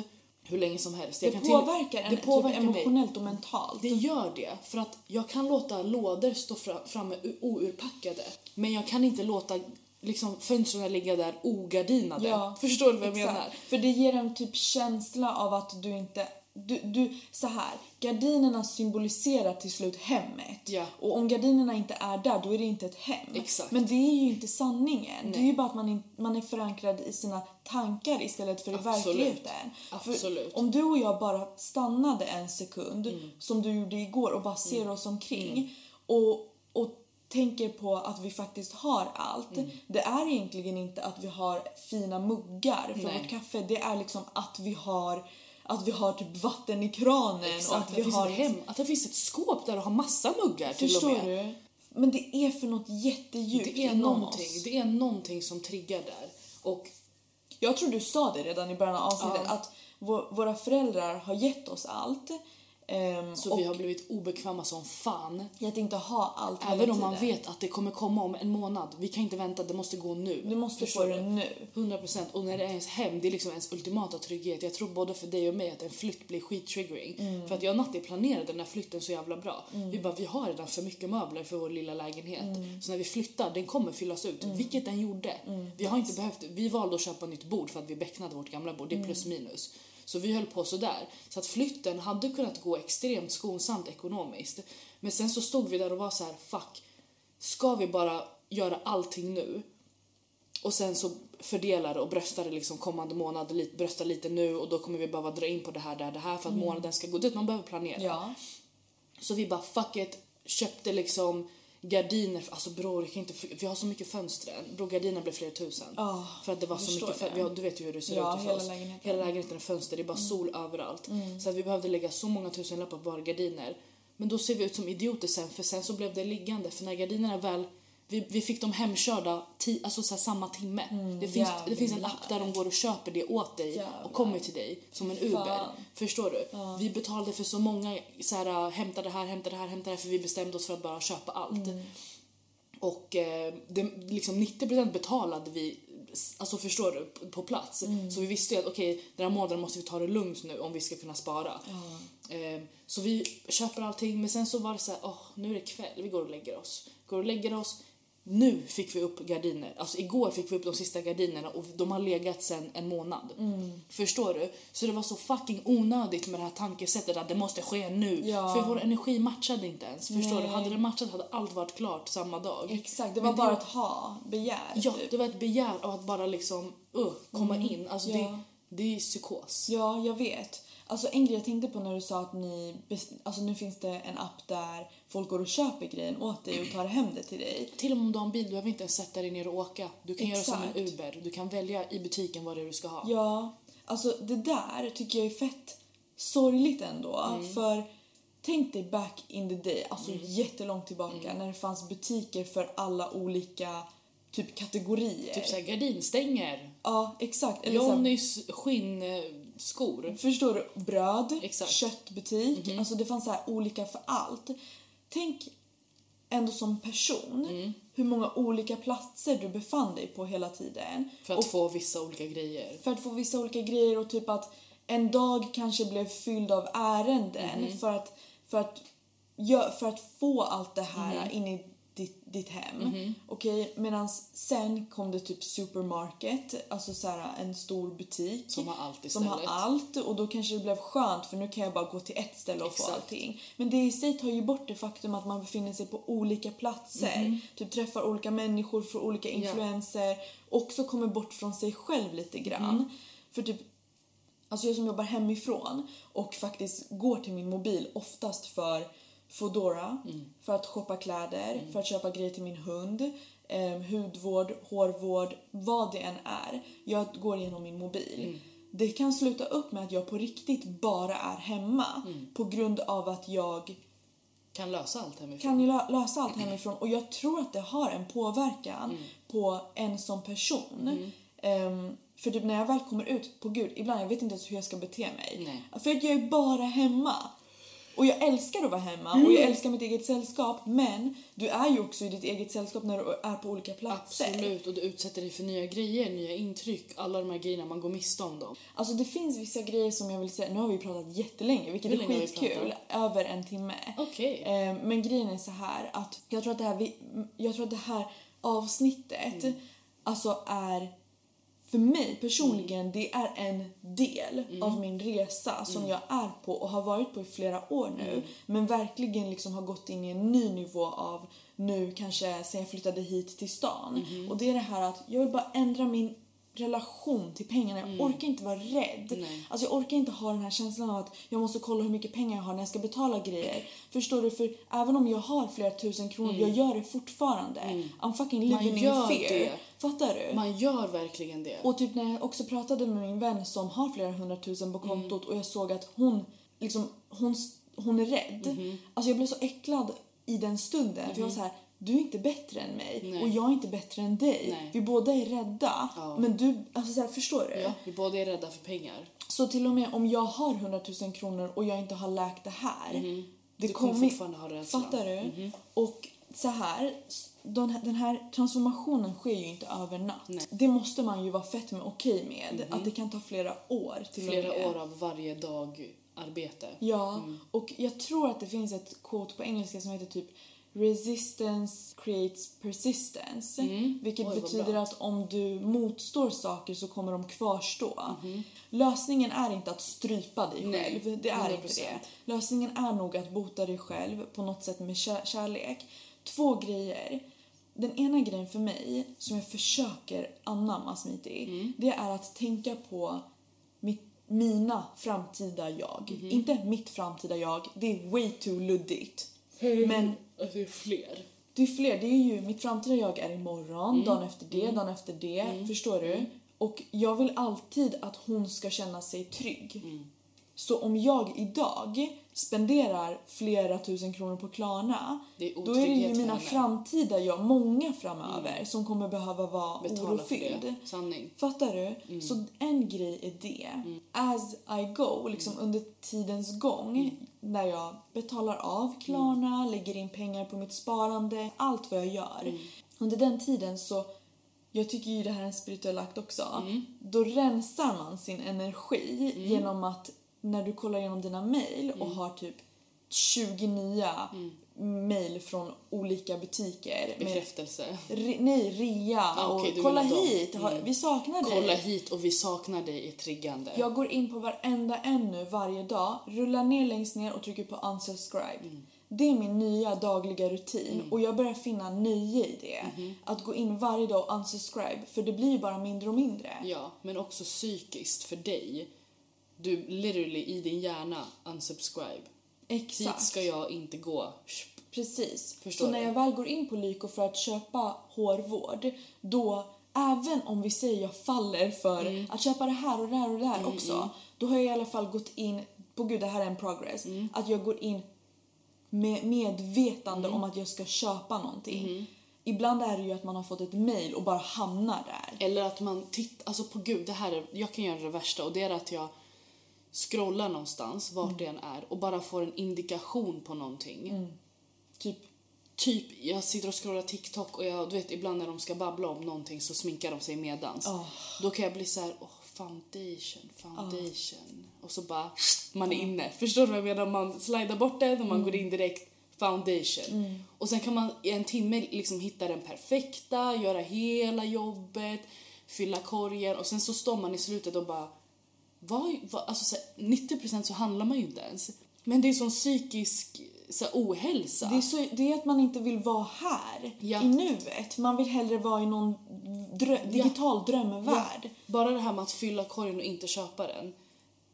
hur länge som helst. Det kan till- påverkar en det påverkar typ emotionellt och mentalt. Det gör det, för att jag kan låta lådor stå fra- framme ourpackade. Men jag kan inte låta liksom, fönstren ligga där ogardinade. Ja, Förstår du vad jag Exakt. menar? För det ger en typ känsla av att du inte... Du, du, så här, gardinerna symboliserar till slut hemmet. Ja. Och om gardinerna inte är där, då är det inte ett hem. Exakt. Men det är ju inte sanningen. Det är Nej. ju bara att man, in, man är förankrad i sina tankar istället för i verkligheten. Absolut. Mm. För om du och jag bara stannade en sekund, som du gjorde igår, och bara ser oss omkring och, och tänker på att vi faktiskt har allt. Mm. Det är egentligen inte att vi har fina muggar för Nej. vårt kaffe. Det är liksom att vi har att vi har typ vatten i kranen och Exakt, att att vi finns har ett hem, att det finns ett skåp där du har massa muggar till och Förstår med. du? Men det är för något jättedjupt Det är, någonting, oss. det är någonting som triggar där. Och Jag tror du sa det redan i början av avsnittet Ja. att vå- våra föräldrar har gett oss allt. Ehm, så vi har blivit obekväma som fan. att inte ha allt Även om man vet att det kommer komma om en månad. Vi kan inte vänta, det måste gå nu. Du måste Förstår få det nu. 100 procent. Och när det är ens hem, det är liksom ens ultimata trygghet. Jag tror både för dig och mig att en flytt blir skittriggering. Mm. För att jag och Natti planerade den här flytten så jävla bra. Vi bara, vi har redan för mycket möbler för vår lilla lägenhet. Mm. Så när vi flyttar, den kommer fyllas ut. Vilket den gjorde. Vi har inte behövt, vi valde att köpa nytt bord för att vi becknade vårt gamla bord. Det Mm. är plus minus. Så vi höll på sådär. Så att flytten hade kunnat gå extremt skonsamt ekonomiskt. Men sen så stod vi där och var så här: fuck. Ska vi bara göra allting nu? Och sen så fördelar och bröstar det liksom kommande månad, lite, lite nu och då kommer vi behöva dra in på det här, det här, det här för att månaden ska gå dit. Man behöver planera. Mm. Ja. Så vi bara fuck it, köpte liksom gardiner, alltså bror, jag kan inte, vi har så mycket fönster. Bror, gardiner blev flera tusen. Ja, för att det var så mycket, fön- det. vi har, du vet ju hur det ser Ja, ut hela oss. lägenheten. Mm. Hela lägenheten är fönster, det är bara sol överallt. Så att vi behövde lägga så många tusenlappar på bara gardiner. Men då ser vi ut som idioter sen, för sen så blev det liggande, för när gardinerna väl vi, vi fick dem hemkörda ti, alltså så samma timme. det, finns, det finns en app där de går och köper det åt dig Jävlar. och kommer till dig som en Uber. Fan. Förstår du? Vi betalade för så många, så här, hämta det här, hämta det här, hämta det här för vi bestämde oss för att bara köpa allt. Och eh, det, liksom 90% betalade vi, alltså förstår du, på- plats. Så vi visste ju att okej, den här månaden måste vi ta det lugnt nu om vi ska kunna spara. Eh, så vi köper allting men sen så var det så här, åh, nu är det kväll, vi går och lägger oss. Går och lägger oss, nu fick vi upp gardiner. Alltså igår fick vi upp de sista gardinerna och de har legat sedan en månad. Förstår du? Så det var så fucking onödigt med det här tankesättet att det måste ske nu. Ja. För vår energi matchade inte ens. Förstår du? Nej. Hade det matchat hade allt varit klart samma dag. Exakt, det Men var bara ett ha, begär. Ja, typ. det var ett begär av att bara liksom uh, komma in. Alltså Ja. det, det är psykos. Ja, jag vet. Alltså en grej jag tänkte på när du sa att ni, alltså nu finns det en app där folk går och köper grejen åt dig och tar hem det till dig. Till och med om du har en bil, du behöver inte ens sätta dig ner och åka. Du kan göra som Exakt. en Uber. Du kan välja i butiken vad det är du ska ha. Ja, alltså det där tycker jag är fett sorgligt ändå. Mm. För tänk dig back in the day, alltså jättelångt tillbaka Mm. när det fanns butiker för alla olika typ kategorier. Typ såhär gardinstänger, Ja, exakt. Eller så här, Skinnskor. Förstår du? Bröd, Exakt. köttbutik. Alltså det fanns så här olika för allt. Tänk ändå som person hur många olika platser du befann dig på hela tiden. För att få vissa olika grejer. för att få vissa olika grejer och typ att en dag kanske blev fylld av ärenden för att, för att, för att få allt det här in i ditt, ditt hem. Okej, medan sen kom det typ supermarket, alltså så här en stor butik. Som har allt Som har istället. allt och då kanske det blev skönt för nu kan jag bara gå till ett ställe och få Exakt. allting. Men det i sig tar ju bort det faktum att man befinner sig på olika platser. Mhm. Typ träffar olika människor, får olika influenser. Också kommer bort från sig själv lite grann. Mhm. För typ Alltså jag som jobbar hemifrån och faktiskt går till min mobil oftast för Foodora, Mm. för att shoppa kläder, för att köpa grejer till min hund, eh, hudvård, hårvård, vad det än är. Jag går igenom min mobil. Mm. Det kan sluta upp med att jag på riktigt bara är hemma Mm. på grund av att jag Kan lösa allt hemifrån. kan ju lö- lösa allt hemifrån och jag tror att det har en påverkan Mm. på en som person. Ehm, för typ när jag väl kommer ut, på gud, ibland jag vet inte ens hur jag ska bete mig. Nej. För att jag är bara hemma. Och jag älskar att vara hemma och Mm. jag älskar mitt eget sällskap men du är ju också i ditt eget sällskap när du är på olika platser. Absolut, och du utsätter dig för nya grejer, nya intryck, alla de här grejerna, man går miste om dem. Alltså det finns vissa grejer som jag vill säga, nu har vi pratat jättelänge vilket Hur är skitkul, över en timme. Okej. Eh, men grejen är så här att jag tror att det här, jag tror att det här avsnittet Mm. alltså är för mig personligen, Mm. det är en del av min resa som jag är på och har varit på i flera år nu. Mm. Men verkligen liksom har gått in i en ny nivå av nu kanske sen jag flyttade hit till stan. Mm-hmm. Och det är det här att jag vill bara ändra min relation till pengarna. Jag orkar inte vara rädd. Mm. Nej. Alltså jag orkar inte ha den här känslan av att jag måste kolla hur mycket pengar jag har när jag ska betala grejer. Förstår du? För även om jag har flera tusen kronor, jag gör det fortfarande. I'm fucking Mm. Man living in fear. det. Fattar du? Man gör verkligen det. Och typ när jag också pratade med min vän som har flera hundratusen på Mm. kontot och jag såg att hon liksom, hon, hon är rädd. Mm-hmm. Alltså jag blev så äcklad i den stunden för jag var så här. Du är inte bättre än mig Nej. och jag är inte bättre än dig. Nej. Vi båda är rädda. Ja. Men du, alltså så här, förstår du? Ja, vi båda är rädda för pengar. Så till och med om jag har 100 000 kronor och jag inte har läkt det här. Det Mm-hmm. Du kommer fortfarande ha rädslan. Fattar du? Mm-hmm. Och så här, den här, den här transformationen sker ju inte över natt. Nej. Det måste man ju vara fett med okej med. Att det kan ta flera år till Flera år av varje dag arbete. Ja, Mm. och jag tror att det finns ett quote på engelska som heter typ Resistance creates persistence. Vilket Mm. Oj, vad betyder att om du motstår saker så kommer de kvarstå. Mhm. Lösningen är inte att strypa dig Nej, själv. Det är inte 100%. det. Lösningen är nog att bota dig själv på något sätt med kär- kärlek. Två grejer. Den ena grejen för mig, som jag försöker anamma Smiti, Mm. det är att tänka på mitt, mina framtida jag. Mhm. Inte mitt framtida jag, det är way too luddigt. Men Alltså, det är fler. det är fler, det är ju mitt framtida jag är imorgon, Mm. dagen efter det, dagen efter det. Förstår du? Och jag vill alltid att hon ska känna sig trygg. Mm. Så om jag idag spenderar flera tusen kronor på Klarna, är då är det ju mina framtida jag, många framöver, som kommer behöva vara Betala orofylld. Sanning. Fattar du? Mm. Så en grej är det. As I go, liksom Mm. under tidens gång, när jag betalar av Klarna, Mm. lägger in pengar på mitt sparande, allt vad jag gör. Mm. Under den tiden så, jag tycker ju det här är en spirituell akt också, Mm. då rensar man sin energi genom att när du kollar igenom dina mail och har typ 20 nya mail från olika butiker. med- Bekräftelse. Re, nej, rea Ah, okej, och kolla hit, ha- vi saknar dig. Kolla hit och vi saknar dig är triggande. Jag går in på varenda en nu varje dag, rullar ner längst ner och trycker på unsubscribe. Mm. Det är min nya dagliga rutin och jag börjar finna nöje i det. Mm-hmm. Att gå in varje dag och unsubscribe för det blir ju bara mindre och mindre. Ja, men också psykiskt för dig. Du literally i din hjärna unsubscribe. Exakt. Hit ska jag inte gå. Precis. Förstår så när du? jag väl går in på Lyko för att köpa hårvård, då även om vi säger jag faller för Mm. att köpa det här och det här och det här också, då har jag i alla fall gått in, på gud det här är en progress, Mm. att jag går in med medvetande Mm. om att jag ska köpa någonting. Ibland är det ju att man har fått ett mail och bara hamnar där. Eller att man tittar, alltså på gud, det här är, jag kan göra det värsta och det är att jag scrollar någonstans, vart det än är, och bara får en indikation på någonting. Typ, Typ, jag sitter och scrollar TikTok och jag, du vet ibland när de ska babbla om någonting så sminkar de sig medans. Ah. Då kan jag bli så här, åh foundation, foundation. Och så bara, man är inne. Förstår du vad jag menar? Man slidar bort den och man går in direkt, foundation. Och sen kan man i en timme liksom hitta den perfekta, göra hela jobbet, fylla korgen och sen så står man i slutet och bara, vad, vad, alltså så här, 90% så handlar man ju inte ens. Men det är sån psykisk så här, ohälsa. det, är så, det är att man inte vill vara här, Ja. i nuet. Man vill hellre vara i någon drö- digital drömvärld. Bara det här med att fylla korgen och inte köpa den.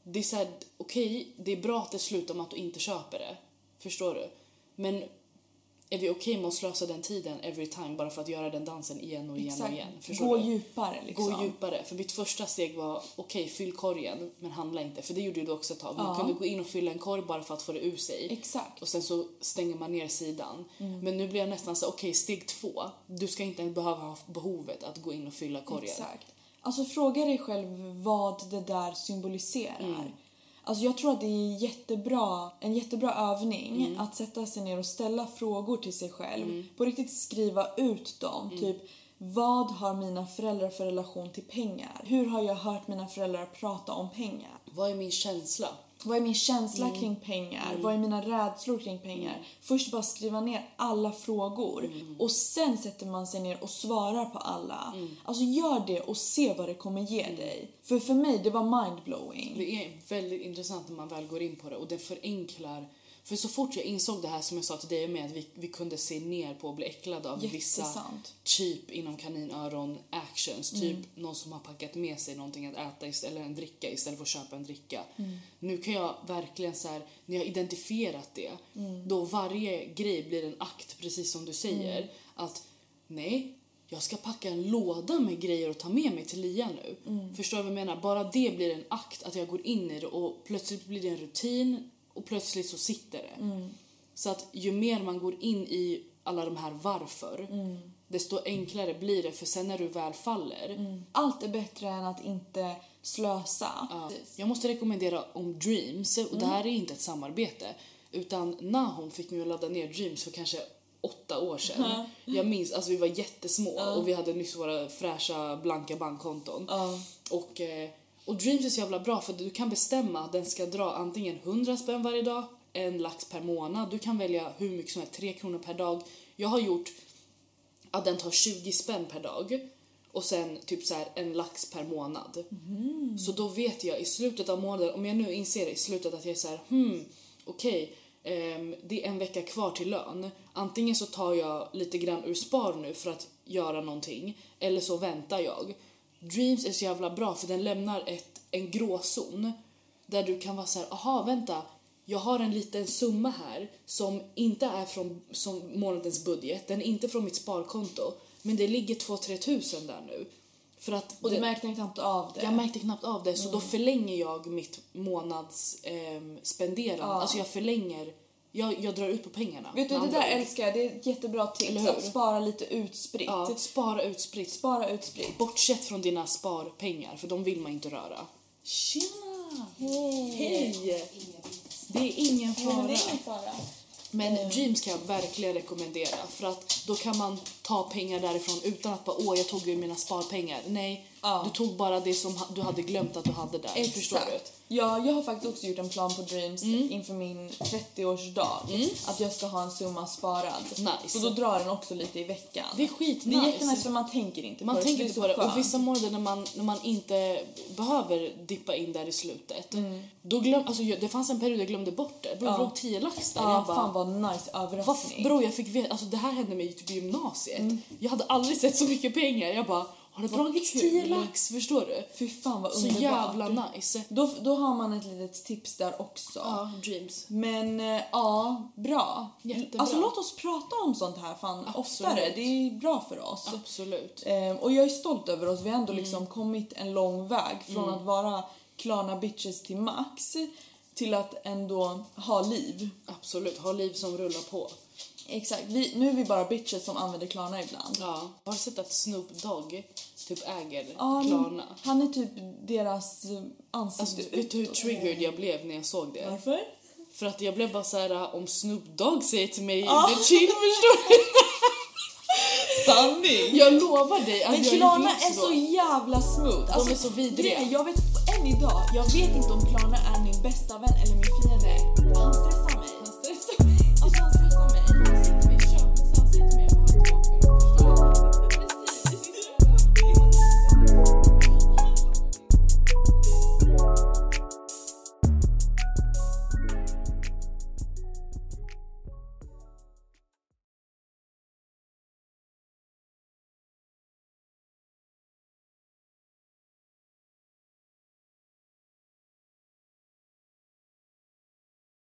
Det är så här, okej, det är bra att det slutar med att du inte köper det. Förstår du? Men är vi okej med att slösa den tiden every time bara för att göra den dansen igen och igen Exakt. och igen? Förstår Gå du? djupare liksom. Gå djupare. För mitt första steg var, okej, fyll korgen, men handla inte. För det gjorde du också ett tag. Man Ja. kunde gå in och fylla en korg bara för att få det ur sig. Exakt. Och sen så stänger man ner sidan. Mm. Men nu blir jag nästan så, okej, steg två. Du ska inte behöva ha behovet att gå in och fylla korgen. Exakt. Alltså fråga dig själv vad det där symboliserar. Mm. Alltså jag tror att det är jättebra, en jättebra övning Mm. att sätta sig ner och ställa frågor till sig själv. På riktigt skriva ut dem. Mm. Typ, vad har mina föräldrar för relation till pengar? Hur har jag hört mina föräldrar prata om pengar? Vad är min känsla? Vad är min känsla Mm. kring pengar? Vad är mina rädslor kring pengar? Först bara skriva ner alla frågor Mm. och sen sätter man sig ner och svarar på alla. Mm. Alltså gör det och se vad det kommer ge dig. För för mig, det var mindblowing. Det är väldigt intressant när man väl går in på det och det förenklar. För så fort jag insåg det här som jag sa till dig med att vi, vi kunde se ner på och bli äcklade av vissa typ inom kaninöron actions. Typ någon som har packat med sig någonting att äta ist- eller en dricka istället för att köpa en dricka. Nu kan jag verkligen så här, när jag har identifierat det, då varje grej blir en akt precis som du säger. Att nej, jag ska packa en låda med grejer och ta med mig till Lia nu. Förstår du vad jag menar? Bara det blir en akt, att jag går in i det och plötsligt blir det en rutin och plötsligt så sitter det. Så att ju mer man går in i alla de här varför, desto enklare blir det för sen när du väl faller. Allt är bättre än att inte slösa. Ja. Jag måste rekommendera om Dreams och det här är inte ett samarbete utan Nahon fick mig att ladda ner Dreams för kanske åtta år sedan. Jag minns, alltså vi var jättesmå och vi hade nyss våra fräscha blanka bankkonton. Ja. Och, eh, och Dreams är så jävla bra för du kan bestämma att den ska dra antingen 100 spänn varje dag, en lax per månad. Du kan välja hur mycket som helst, 3 kronor per dag. Jag har gjort att den tar 20 spänn per dag och sen typ så här en lax per månad. Så då vet jag i slutet av månaden, om jag nu inser i slutet att jag är så här, hmm, okej, ehm, det är en vecka kvar till lön. Antingen så tar jag lite grann ur spar nu för att göra någonting, eller så väntar jag. Dreams är så jävla bra för den lämnar ett, en gråzon där du kan vara så här, aha vänta, jag har en liten summa här som inte är från som månadens budget, den är inte från mitt sparkonto, men det ligger 2-3 tusen där nu. För att Och du märkte knappt av det. jag märkte knappt av det, så då förlänger jag mitt månads ehm, spenderande. Ja. Alltså jag förlänger, jag, jag drar ut på pengarna. Vet du, det där älskar jag. Det är ett jättebra tips. Att spara lite utspritt. Ja, spara utspritt. Spara utspritt. Bortsett från dina sparpengar, för de vill man inte röra. Tjena! Hej! Det är ingen fara. det är ingen fara. Men Dreams kan jag verkligen rekommendera för att då kan man ta pengar därifrån utan att bara åh jag tog ju mina sparpengar. Nej, Ja. du tog bara det som du hade glömt att du hade där. Förstår du? Ja, jag har faktiskt också gjort en plan på Dreams Mm. inför min 30-årsdag. Att jag ska ha en summa sparad. Nice. Så då drar den också lite i veckan. Det är skitnice. Det är jättenice för man tänker inte Man på tänker det. inte på det. Och vissa månader när man, när man inte behöver dippa in där i slutet. Mm. Då glöm, alltså, det fanns en period jag glömde bort det. Bror, Ja. det låg 10 lax där. Ja, jag bara, fan vad nice överraskning. bro, jag fick veta, alltså det här hände mig typ i gymnasiet. Mm. Jag hade aldrig sett så mycket pengar. Jag bara, har det dragits kul. 10 lax? Förstår du? Fy fan vad Så underbart. jävla nice. Då, då har man ett litet tips där också. Ja, dreams. Men eh, ja, bra. Jättebra. Alltså låt oss prata om sånt här fan Absolut. oftare. Det är bra för oss. Absolut. Eh, och jag är stolt över oss. Vi har ändå Mm. liksom kommit en lång väg från att vara Klarna bitches till max till att ändå ha liv. Absolut. Ha liv som rullar på. Exakt. Vi, nu är vi bara bitches som använder Klarna ibland. Ja. Har du sett att Snoop Dogg typ äger Ja, Klarna? Han är typ deras eh, ansikte Alltså, vet du hur triggered jag blev när jag såg det? Varför? För att jag blev bara så här om Snoop Dogg säger till mig Ah. det är chill förstår du? Sanning! Jag lovar dig att Men jag Klarna är så jävla smooth. Alltså, är så vidriga. är, Jag vet än idag, jag vet inte om Klarna är min bästa vän eller min